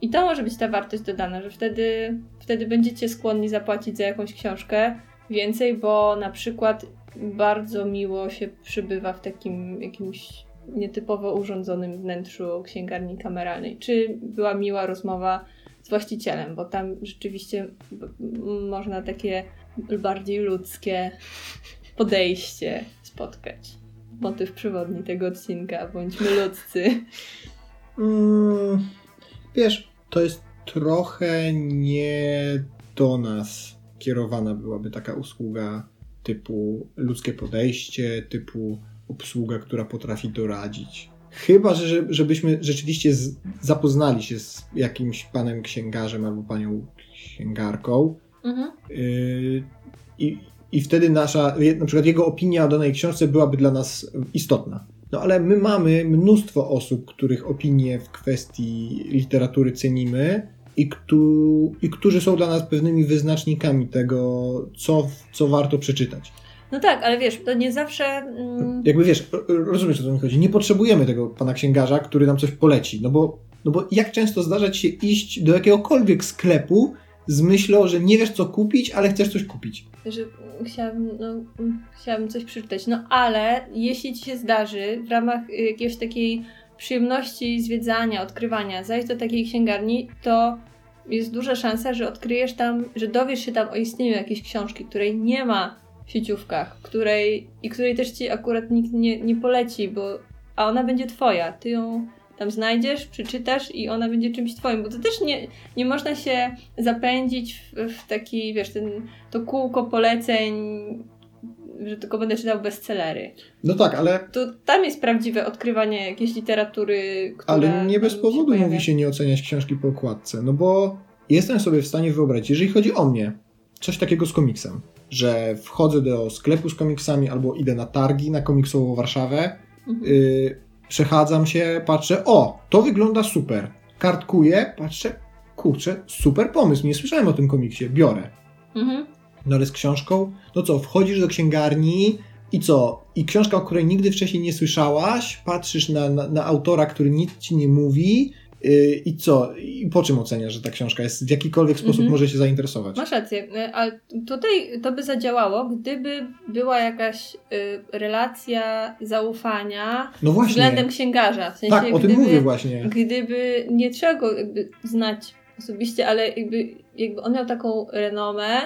i to może być ta wartość dodana, że wtedy, wtedy będziecie skłonni zapłacić za jakąś książkę więcej, bo na przykład bardzo miło się przybywa w takim jakimś nietypowo urządzonym wnętrzu księgarni kameralnej. Czy była miła rozmowa z właścicielem, bo tam rzeczywiście można takie bardziej ludzkie podejście spotkać. Motyw przewodni tego odcinka. Bądźmy ludzcy. Mm, wiesz, to jest trochę nie do nas kierowana byłaby taka usługa typu ludzkie podejście, typu obsługa, która potrafi doradzić. Chyba, że żebyśmy rzeczywiście z, zapoznali się z jakimś panem księgarzem albo panią księgarką. Mhm. Y, i, I wtedy nasza, na przykład jego opinia o danej książce byłaby dla nas istotna. No ale my mamy mnóstwo osób, których opinie w kwestii literatury cenimy i, któ i którzy są dla nas pewnymi wyznacznikami tego, co, co warto przeczytać. No tak, ale wiesz, to nie zawsze. Mm... Jakby wiesz, rozumiesz o co mi chodzi. Nie potrzebujemy tego pana księgarza, który nam coś poleci. No bo, no bo jak często zdarza ci się iść do jakiegokolwiek sklepu z myślą, że nie wiesz co kupić, ale chcesz coś kupić. Że chciałabym, no, chciałabym coś przeczytać. No ale jeśli ci się zdarzy w ramach jakiejś takiej przyjemności zwiedzania, odkrywania, zajść do takiej księgarni, to jest duża szansa, że odkryjesz tam, że dowiesz się tam o istnieniu jakiejś książki, której nie ma w sieciówkach, której i której też ci akurat nikt nie, nie poleci, bo a ona będzie twoja. Ty ją tam znajdziesz, przeczytasz i ona będzie czymś twoim, bo to też nie, nie można się zapędzić w, w taki, wiesz, ten, to kółko poleceń, że tylko będę czytał bestsellery. No tak, ale... To tam jest prawdziwe odkrywanie jakiejś literatury, która... Ale nie bez powodu się mówi się nie oceniać książki po okładce, no bo jestem sobie w stanie wyobrazić, jeżeli chodzi o mnie, coś takiego z komiksem, że wchodzę do sklepu z komiksami albo idę na targi na komiksową Warszawę, mhm. y, przechadzam się, patrzę, o, to wygląda super. Kartkuję, patrzę, kurczę, super pomysł, nie słyszałem o tym komiksie, biorę. Mhm. No ale z książką, no co, wchodzisz do księgarni i co? I książka, o której nigdy wcześniej nie słyszałaś, patrzysz na, na, na autora, który nic ci nie mówi, I co? I po czym oceniasz, że ta książka jest w jakikolwiek sposób mhm. może się zainteresować? Masz rację, y, ale tutaj to by zadziałało, gdyby była jakaś y, relacja zaufania no właśnie. względem księgarza. W sensie, tak, o tym gdyby, mówię właśnie. Gdyby nie trzeba go znać osobiście, ale jakby, jakby on miał taką renomę,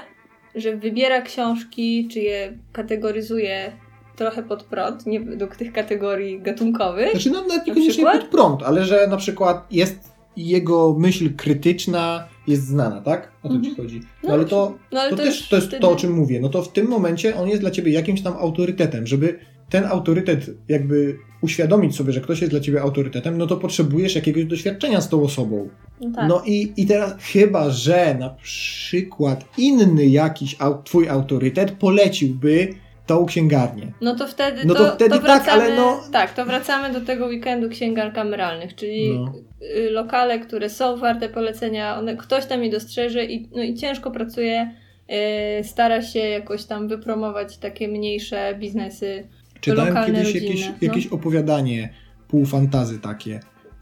że wybiera książki, czy je kategoryzuje trochę pod prąd, nie według tych kategorii gatunkowych. Znaczy, no nawet niekoniecznie pod prąd, ale że na przykład jest jego myśl krytyczna jest znana, tak? O to ci mhm. chodzi. No, no, ale to, no, ale to, to też to jest wtedy... to, o czym mówię. No to w tym momencie on jest dla ciebie jakimś tam autorytetem. Żeby ten autorytet jakby uświadomić sobie, że ktoś jest dla ciebie autorytetem, no to potrzebujesz jakiegoś doświadczenia z tą osobą. No, tak. no i, i teraz chyba, że na przykład inny jakiś au, twój autorytet poleciłby tą księgarnię. No to wtedy, no to, to wtedy to wracamy, tak, ale no... Tak, to wracamy do tego weekendu księgar kameralnych, czyli no. Y, lokale, które są warte polecenia, one, ktoś tam je dostrzeże i, no i ciężko pracuje, yy, stara się jakoś tam wypromować takie mniejsze biznesy Czytałem lokalne, kiedyś rodzinne, jakieś, no. jakieś opowiadanie półfantazy takie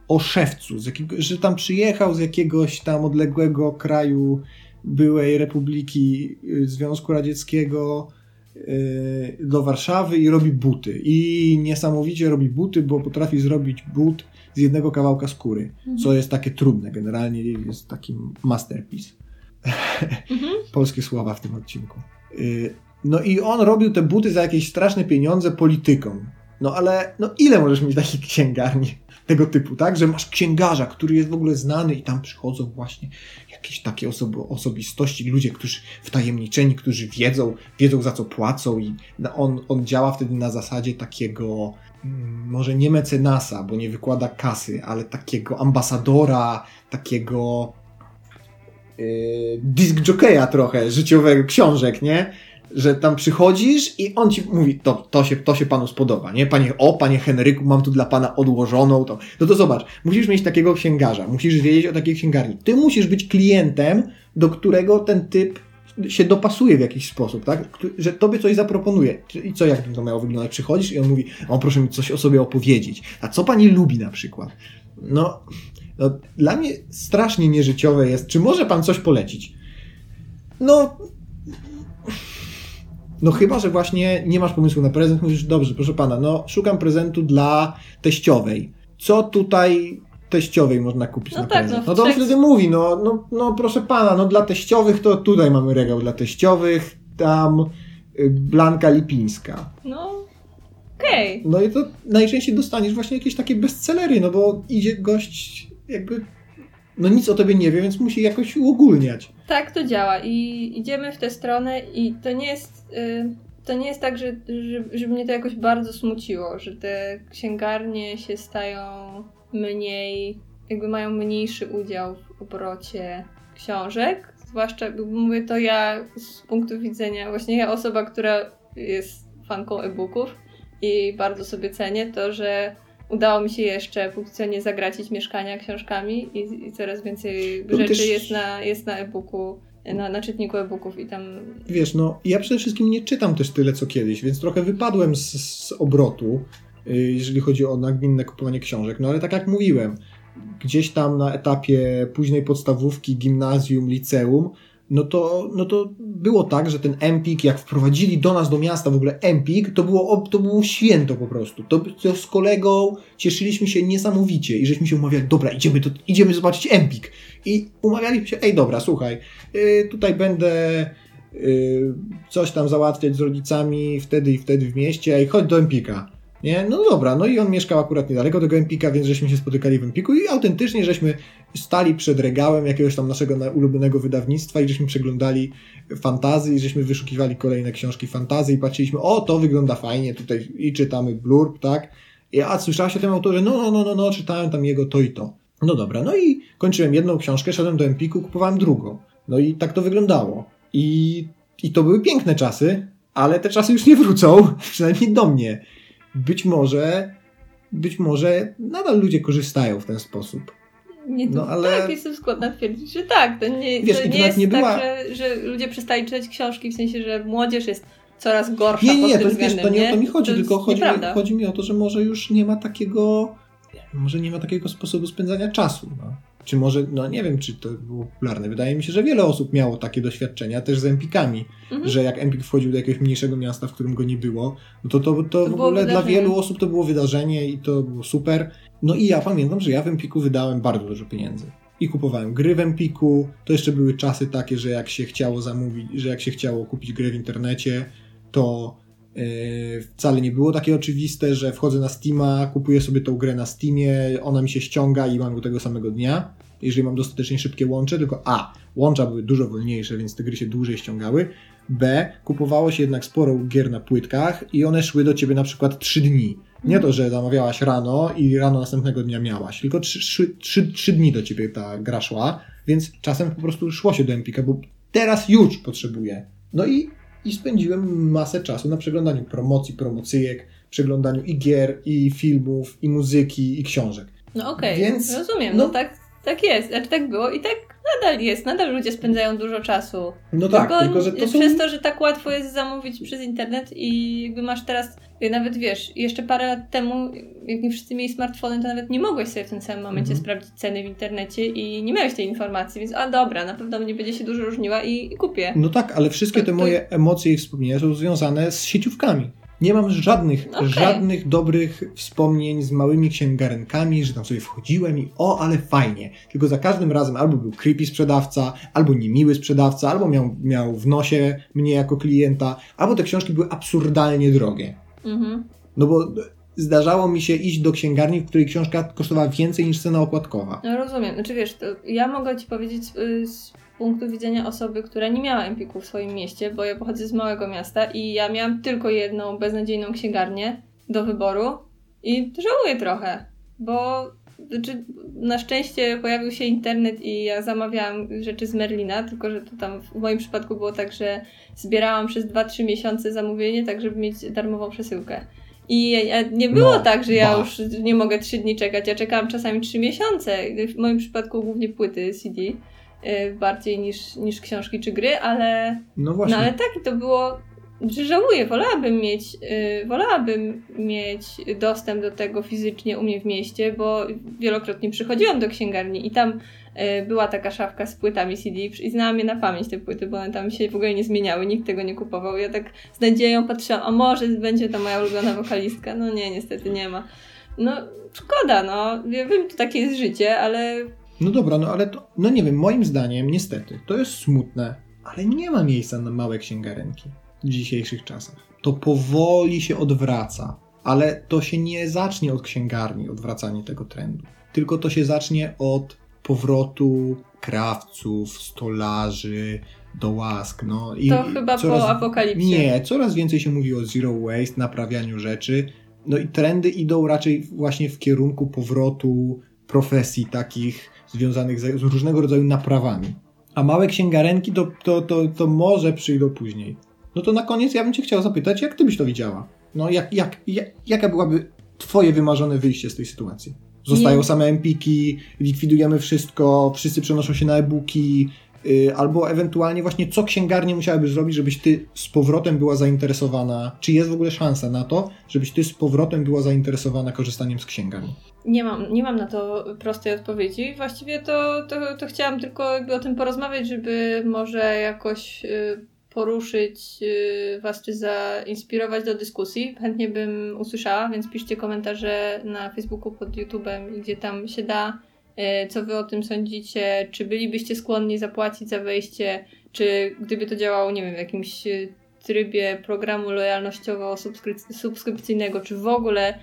o szewcu, jakiego, że tam przyjechał z jakiegoś tam odległego kraju byłej Republiki y, Związku Radzieckiego do Warszawy i robi buty. I niesamowicie robi buty, bo potrafi zrobić but z jednego kawałka skóry, mhm. co jest takie trudne. Generalnie jest taki masterpiece. Mhm. Polskie słowa w tym odcinku. Y, no i on robił te buty za jakieś straszne pieniądze politykom. No ale no ile możesz mieć takich księgarni tego typu, tak? Że masz księgarza, który jest w ogóle znany i tam przychodzą właśnie jakieś takie osoby, osobistości, ludzie, którzy wtajemniczeni, którzy wiedzą, wiedzą za co płacą i on, on działa wtedy na zasadzie takiego mm, może nie mecenasa, bo nie wykłada kasy, ale takiego ambasadora, takiego yy, disc jockeya trochę, życiowego, książek, nie? Że tam przychodzisz i on ci mówi, to, to, się, to się panu spodoba, nie? Panie, o, panie Henryku, mam tu dla pana odłożoną, to, no to zobacz, musisz mieć takiego księgarza, musisz wiedzieć o takiej księgarni. Ty musisz być klientem, do którego ten typ się dopasuje w jakiś sposób, tak? Że tobie coś zaproponuje. I co, jak to miało wyglądać? Przychodzisz i on mówi, o proszę mi coś o sobie opowiedzieć. A co pani lubi na przykład? No, no dla mnie strasznie nieżyciowe jest, czy może pan coś polecić? No, No chyba, że właśnie nie masz pomysłu na prezent, mówisz, dobrze, proszę pana, no szukam prezentu dla teściowej. Co tutaj teściowej można kupić No na tak, prezent? no No to on wtedy mówi, no, no, no proszę pana, no dla teściowych to tutaj mamy regał dla teściowych, tam y, Blanka Lipińska. No, okej. No i to najczęściej dostaniesz właśnie jakieś takie bestsellery, no bo idzie gość jakby, no nic o tobie nie wie, więc musi jakoś uogólniać. Tak to działa i idziemy w tę stronę i to nie jest, to nie jest tak, że, że, żeby mnie to jakoś bardzo smuciło, że te księgarnie się stają mniej, jakby mają mniejszy udział w obrocie książek. Zwłaszcza, mówię to ja z punktu widzenia, właśnie ja osoba, która jest fanką e-booków i bardzo sobie cenię to, że udało mi się jeszcze póki co nie zagracić mieszkania książkami i, i coraz więcej No rzeczy też- jest na, jest na e-booku, na, na czytniku e-booków i tam Wiesz, no ja przede wszystkim nie czytam też tyle co kiedyś, więc trochę wypadłem z, z obrotu, y, jeżeli chodzi o nagminne kupowanie książek. No ale tak jak mówiłem, gdzieś tam na etapie późnej podstawówki, gimnazjum, liceum, no to, no to było tak, że ten Empik, jak wprowadzili do nas do miasta w ogóle Empik, to było, to było święto po prostu. To, to z kolegą cieszyliśmy się niesamowicie i żeśmy się umawiali, dobra, idziemy, to, idziemy zobaczyć Empik. I umawialiśmy się, ej dobra, słuchaj, y, tutaj będę y, coś tam załatwiać z rodzicami wtedy i wtedy w mieście, ej, chodź do Empika. Nie? No dobra, no i on mieszkał akurat niedaleko tego Empika, więc żeśmy się spotykali w Empiku i autentycznie żeśmy stali przed regałem jakiegoś tam naszego na- ulubionego wydawnictwa i żeśmy przeglądali fantazy i żeśmy wyszukiwali kolejne książki fantazy i patrzyliśmy, o to wygląda fajnie, tutaj i czytamy blurb, tak? I, a słyszałaś o tym autorze? No, no, no, no, no, czytałem tam jego to i to. No dobra, no i kończyłem jedną książkę, szedłem do Empiku, kupowałem drugą. No i tak to wyglądało. I, I to były piękne czasy, ale te czasy już nie wrócą, przynajmniej do mnie. Być może, być może nadal ludzie korzystają w ten sposób. Nie, No, ale- Tak, jestem skłonna twierdzić, że tak. To nie, Wiesz, to nie jest nie tak, była- że, że ludzie przestali czytać książki, w sensie, że młodzież jest coraz gorsza Nie, nie, pod nie, to, wiesz, względem. to nie o to mi chodzi, To tylko chodzi mi, chodzi mi o to, że może już nie ma takiego, może nie ma takiego sposobu spędzania czasu. No. Czy może, no nie wiem, czy to było popularne. Wydaje mi się, że wiele osób miało takie doświadczenia też z empikami, Mhm. że jak empik wchodził do jakiegoś mniejszego miasta, w którym go nie było, no to to, to, To w ogóle dla wielu osób to było wydarzenie i to było super. No i ja pamiętam, że ja w empiku wydałem bardzo dużo pieniędzy. I kupowałem gry w Empiku. To jeszcze były czasy takie, że jak się chciało zamówić, że jak się chciało kupić grę w internecie, to wcale nie było takie oczywiste, że wchodzę na Steama, kupuję sobie tą grę na Steamie, ona mi się ściąga i mam go tego samego dnia, jeżeli mam dostatecznie szybkie łącze, tylko A, łącza były dużo wolniejsze, więc te gry się dłużej ściągały, B, kupowało się jednak sporo gier na płytkach i one szły do ciebie na przykład 3 dni. Nie to, że zamawiałaś rano i rano następnego dnia miałaś, tylko 3 dni do ciebie ta gra szła, więc czasem po prostu szło się do Empika, bo teraz już potrzebuję. No i, i spędziłem masę czasu na przeglądaniu promocji, promocyjek, przeglądaniu i gier, i filmów, i muzyki, i książek. No okej, Więc, rozumiem. No, no- tak, tak jest. Znaczy tak było i tak nadal jest. Nadal ludzie spędzają dużo czasu. No tak, tylko że to są... przez to, że tak łatwo jest zamówić przez internet i jakby masz teraz, nawet wiesz, jeszcze parę lat temu, jak nie wszyscy mieli smartfony, to nawet nie mogłeś sobie w tym samym momencie Mhm. sprawdzić ceny w internecie i nie miałeś tej informacji, więc a dobra, na pewno nie będzie się dużo różniła i, i kupię. No tak, ale wszystkie To- te to- moje emocje i wspomnienia są związane z sieciówkami. Nie mam żadnych, Okej. żadnych dobrych wspomnień z małymi księgarenkami, że tam sobie wchodziłem i o, ale fajnie. Tylko za każdym razem albo był creepy sprzedawca, albo niemiły sprzedawca, albo miał, miał w nosie mnie jako klienta, albo te książki były absurdalnie drogie. Mhm. No bo zdarzało mi się iść do księgarni, w której książka kosztowała więcej niż cena okładkowa. No rozumiem. Znaczy wiesz, to ja mogę Ci powiedzieć y, z punktu widzenia osoby, która nie miała Empiku w swoim mieście, bo ja pochodzę z małego miasta i ja miałam tylko jedną beznadziejną księgarnię do wyboru i żałuję trochę, bo znaczy, na szczęście pojawił się internet i ja zamawiałam rzeczy z Merlina, tylko że to tam w moim przypadku było tak, że zbierałam przez 2-3 miesiące zamówienie, tak żeby mieć darmową przesyłkę. I nie było No, tak, że ja ba. już nie mogę 3 dni czekać. Ja czekałam czasami 3 miesiące. W moim przypadku głównie płyty CD bardziej niż, niż książki czy gry, ale, No właśnie. no ale tak, i to było że żałuję, wolałabym mieć, yy, wolałabym mieć dostęp do tego fizycznie u mnie w mieście, bo wielokrotnie przychodziłam do księgarni i tam yy, była taka szafka z płytami CD i znałam je na pamięć te płyty, bo one tam się w ogóle nie zmieniały, nikt tego nie kupował. Ja tak z nadzieją patrzyłam, a może będzie to moja ulubiona wokalistka. No nie, niestety nie ma. No szkoda, no. Ja wiem, to takie jest życie, ale... No dobra, no ale to, no nie wiem, moim zdaniem niestety, to jest smutne, ale nie ma miejsca na małe księgarenki w dzisiejszych czasach. To powoli się odwraca, ale to się nie zacznie od księgarni, odwracanie tego trendu. Tylko to się zacznie od powrotu krawców, stolarzy do łask. No, i to chyba coraz, po apokalipsie. Nie, coraz więcej się mówi o zero waste, naprawianiu rzeczy. No i trendy idą raczej właśnie w kierunku powrotu profesji takich związanych z, z różnego rodzaju naprawami. A małe księgarenki to, to, to, to może przyjdą później. No to na koniec ja bym Cię chciał zapytać, jak Ty byś to widziała? No jak, jak, jak, jaka byłaby Twoje wymarzone wyjście z tej sytuacji? Zostają Nie. same empiki, likwidujemy wszystko, wszyscy przenoszą się na e-booki, albo ewentualnie właśnie co księgarnie musiałyby zrobić, żebyś ty z powrotem była zainteresowana, czy jest w ogóle szansa na to, żebyś ty z powrotem była zainteresowana korzystaniem z księgarni? Nie mam, nie mam na to prostej odpowiedzi. Właściwie to, to, to chciałam tylko o tym porozmawiać, żeby może jakoś yy, poruszyć yy, Was, czy zainspirować do dyskusji. Chętnie bym usłyszała, więc piszcie komentarze na Facebooku pod YouTube'em, gdzie tam się da. Yy, co Wy o tym sądzicie? Czy bylibyście skłonni zapłacić za wejście? Czy gdyby to działało, nie wiem, w jakimś trybie programu lojalnościowo-subskrypcyjnego, czy w ogóle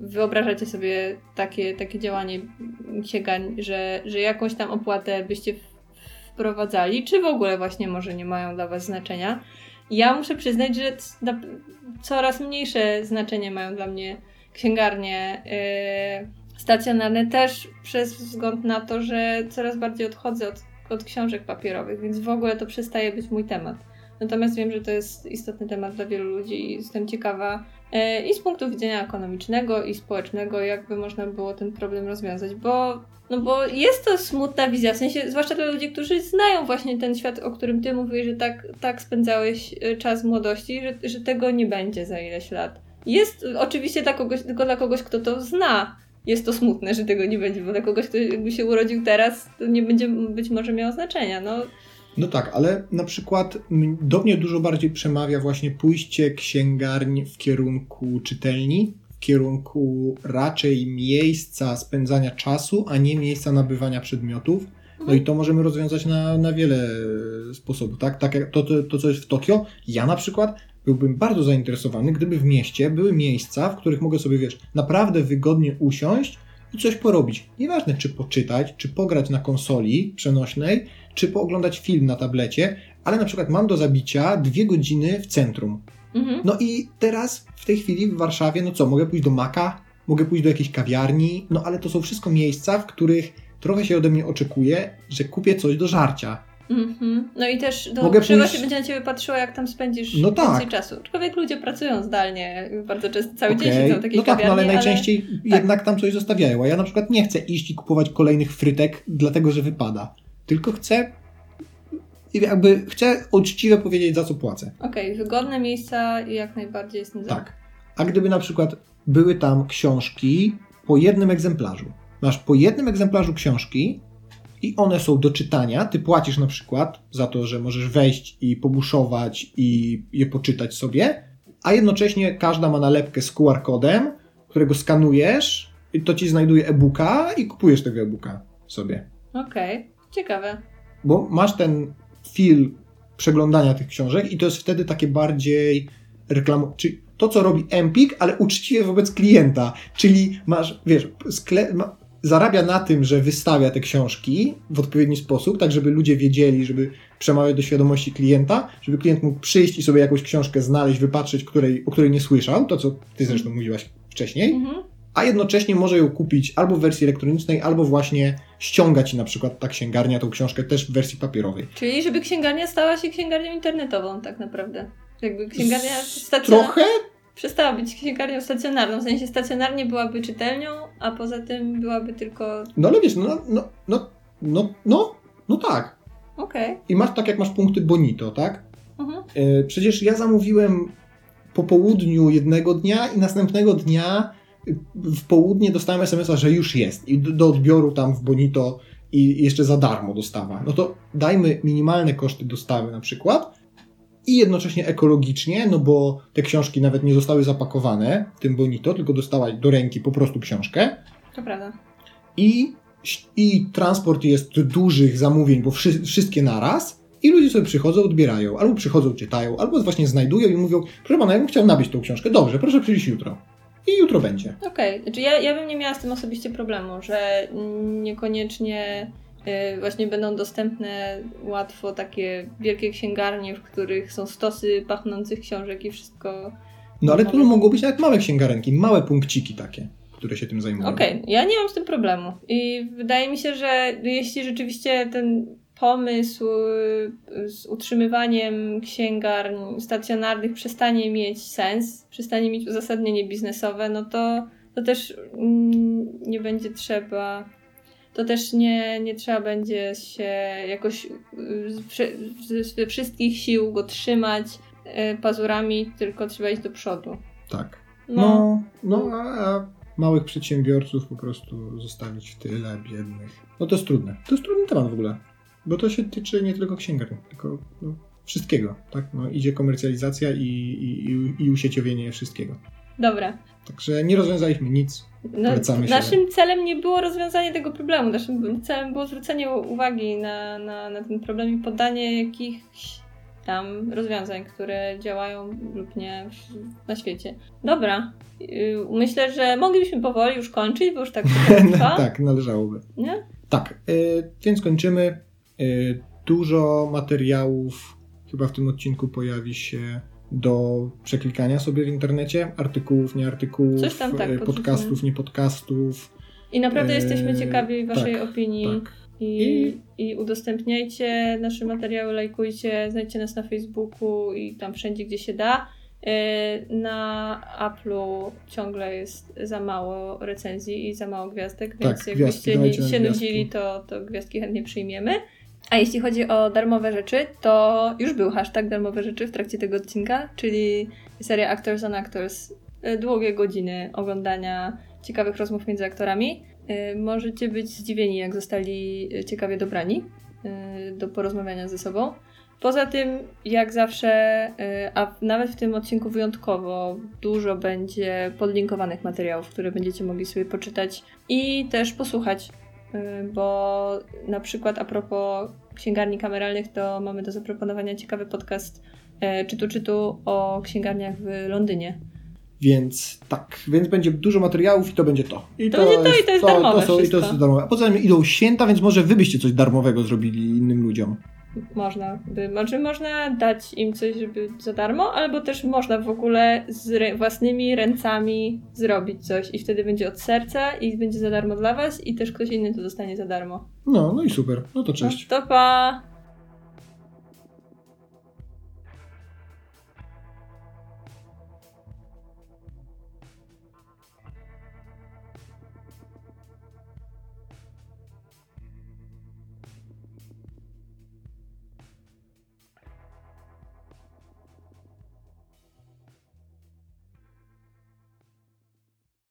wyobrażacie sobie takie, takie działanie księgarni, że, że jakąś tam opłatę byście wprowadzali, czy w ogóle właśnie może nie mają dla Was znaczenia. Ja muszę przyznać, że coraz mniejsze znaczenie mają dla mnie księgarnie yy, stacjonarne, też przez wzgląd na to, że coraz bardziej odchodzę od, od książek papierowych, więc w ogóle to przestaje być mój temat. Natomiast wiem, że to jest istotny temat dla wielu ludzi i jestem ciekawa yy, i z punktu widzenia ekonomicznego i społecznego, jakby można było ten problem rozwiązać, bo no bo jest to smutna wizja, w sensie, zwłaszcza dla ludzi, którzy znają właśnie ten świat, o którym ty mówisz, że tak, tak spędzałeś e, czas młodości, że, że tego nie będzie za ileś lat. Jest oczywiście dla kogoś, tylko dla kogoś, kto to zna. Jest to smutne, że tego nie będzie, bo dla kogoś, kto jakby się urodził teraz, to nie będzie być może miało znaczenia. No, no tak, ale na przykład do mnie dużo bardziej przemawia właśnie pójście księgarni w kierunku czytelni, w kierunku raczej miejsca spędzania czasu, a nie miejsca nabywania przedmiotów. No i to możemy rozwiązać na, na wiele sposobów, tak? Tak jak to, to, to, co jest w Tokio, ja na przykład byłbym bardzo zainteresowany, gdyby w mieście były miejsca, w których mogę sobie, wiesz, naprawdę wygodnie usiąść i coś porobić. Nieważne, czy poczytać, czy pograć na konsoli przenośnej, czy pooglądać film na tablecie, ale na przykład mam do zabicia dwie godziny w centrum. Mhm. No i teraz w tej chwili w Warszawie, no co, mogę pójść do Maka, mogę pójść do jakiejś kawiarni, no ale to są wszystko miejsca, w których trochę się ode mnie oczekuje, że kupię coś do żarcia. Mhm. No i też do Mogę pójść... się będzie na ciebie patrzyła, jak tam spędzisz no tak. więcej czasu. Aczkolwiek ludzie pracują zdalnie, bardzo często cały okay. dzień siedzą w takiej No tak, no ale najczęściej ale... Tak. jednak tam coś zostawiają. A ja na przykład nie chcę iść i kupować kolejnych frytek, dlatego że wypada. Tylko chcę jakby chcę uczciwie powiedzieć, za co płacę. Okej, okay, wygodne miejsca i jak najbardziej jestem za. Tak. A gdyby na przykład były tam książki po jednym egzemplarzu. Masz po jednym egzemplarzu książki i one są do czytania. Ty płacisz na przykład za to, że możesz wejść i pobuszować i je poczytać sobie, a jednocześnie każda ma nalepkę z QR-kodem, którego skanujesz i to ci znajduje e-booka i kupujesz tego e-booka sobie. Okej, okay. ciekawe. Bo masz ten feel przeglądania tych książek i to jest wtedy takie bardziej reklam... Czyli to, co robi Empik, ale uczciwie wobec klienta. Czyli masz, wiesz, skle... zarabia na tym, że wystawia te książki w odpowiedni sposób, tak żeby ludzie wiedzieli, żeby przemawiać do świadomości klienta, żeby klient mógł przyjść i sobie jakąś książkę znaleźć, wypatrzeć, której, o której nie słyszał, to co ty zresztą mówiłaś wcześniej. Mhm a jednocześnie może ją kupić albo w wersji elektronicznej, albo właśnie ściągać na przykład ta księgarnia tą książkę też w wersji papierowej. Czyli żeby księgarnia stała się księgarnią internetową tak naprawdę. Jakby księgarnia stacjonarna... Trochę? Przestała być księgarnią stacjonarną, w sensie stacjonarnie byłaby czytelnią, a poza tym byłaby tylko... No ale wiesz, no, no, no, no, no, no tak. Okej. Okay. I masz tak jak masz punkty bonito, tak? Mhm. E, Przecież ja zamówiłem po południu jednego dnia i następnego dnia y, w południe dostałem SMS-a, że już jest i do, do odbioru tam w Bonito i jeszcze za darmo dostawa. No to dajmy minimalne koszty dostawy na przykład i jednocześnie ekologicznie, no bo te książki nawet nie zostały zapakowane tym Bonito, tylko dostałaś do ręki po prostu książkę To prawda. i, i transport jest dużych zamówień, bo wszy, wszystkie naraz i ludzie sobie przychodzą, odbierają, albo przychodzą, czytają, albo właśnie znajdują i mówią, proszę pana, ja bym chciał nabyć tą książkę, dobrze, proszę przyjść jutro. I jutro będzie. Okej, znaczy ja, ja bym nie miała z tym osobiście problemu, że niekoniecznie właśnie będą dostępne łatwo takie wielkie księgarnie, w których są stosy pachnących książek i wszystko. No ale to mogą być nawet małe księgarenki, małe punkciki takie, które się tym zajmują. Okej, ja nie mam z tym problemu. I wydaje mi się, że jeśli rzeczywiście ten pomysł y, z utrzymywaniem księgarni stacjonarnych przestanie mieć sens, przestanie mieć uzasadnienie biznesowe, no to, to też mm, nie będzie trzeba. To też nie, nie trzeba będzie się jakoś y, ze wszystkich sił go trzymać y, pazurami, tylko trzeba iść do przodu. Tak. No, No, no a, a małych przedsiębiorców po prostu zostawić w tyle, biednych. No to jest trudne. To jest trudny temat w ogóle. Bo to się tyczy nie tylko księgarni, tylko no, wszystkiego. Tak? No, idzie komercjalizacja i, i, i, i usieciowienie wszystkiego. dobra. Także nie rozwiązaliśmy nic. No, naszym celem nie było rozwiązanie tego problemu. Naszym celem było zwrócenie uwagi na, na, na ten problem i podanie jakichś tam rozwiązań, które działają lub nie na świecie. Dobra. Yy, Myślę, że moglibyśmy powoli już kończyć, bo już tak trwa. tak, należałoby. Nie? Tak, y, więc kończymy. Y, dużo materiałów chyba w tym odcinku pojawi się do przeklikania sobie w internecie. Artykułów, nie artykułów, Coś tam, tak, y, podcastów, nie podcastów. I naprawdę Eee, jesteśmy ciekawi Waszej tak, opinii. Tak. I, I udostępniajcie nasze materiały, lajkujcie, znajdźcie nas na Facebooku i tam wszędzie, gdzie się da. Yy, Na Apple'u ciągle jest za mało recenzji i za mało gwiazdek, więc Tak, gwiazdki, jakbyście nam się gwiazdki. nudzili, to, to gwiazdki chętnie przyjmiemy. A jeśli chodzi o darmowe rzeczy, to już był hashtag darmowe rzeczy w trakcie tego odcinka, czyli seria Actors on Actors. Yy, Długie godziny oglądania ciekawych rozmów między aktorami. Y, Możecie być zdziwieni, jak zostali y, ciekawie dobrani do porozmawiania ze sobą. Poza tym, jak zawsze, a nawet w tym odcinku wyjątkowo, dużo będzie podlinkowanych materiałów, które będziecie mogli sobie poczytać i też posłuchać, bo na przykład a propos księgarni kameralnych, to mamy do zaproponowania ciekawy podcast y, Czytu Czytu o księgarniach w Londynie. Więc tak, więc będzie dużo materiałów i to będzie to. I To będzie to i to jest darmowe to są, i to jest darmowe. A poza tym idą święta, więc może wy byście coś darmowego zrobili innym ludziom. Można, by, znaczy można dać im coś, żeby za darmo, albo też można w ogóle z rę- własnymi ręcami zrobić coś i wtedy będzie od serca i będzie za darmo dla was i też ktoś inny to dostanie za darmo. No, no i super. No to cześć. No, to pa!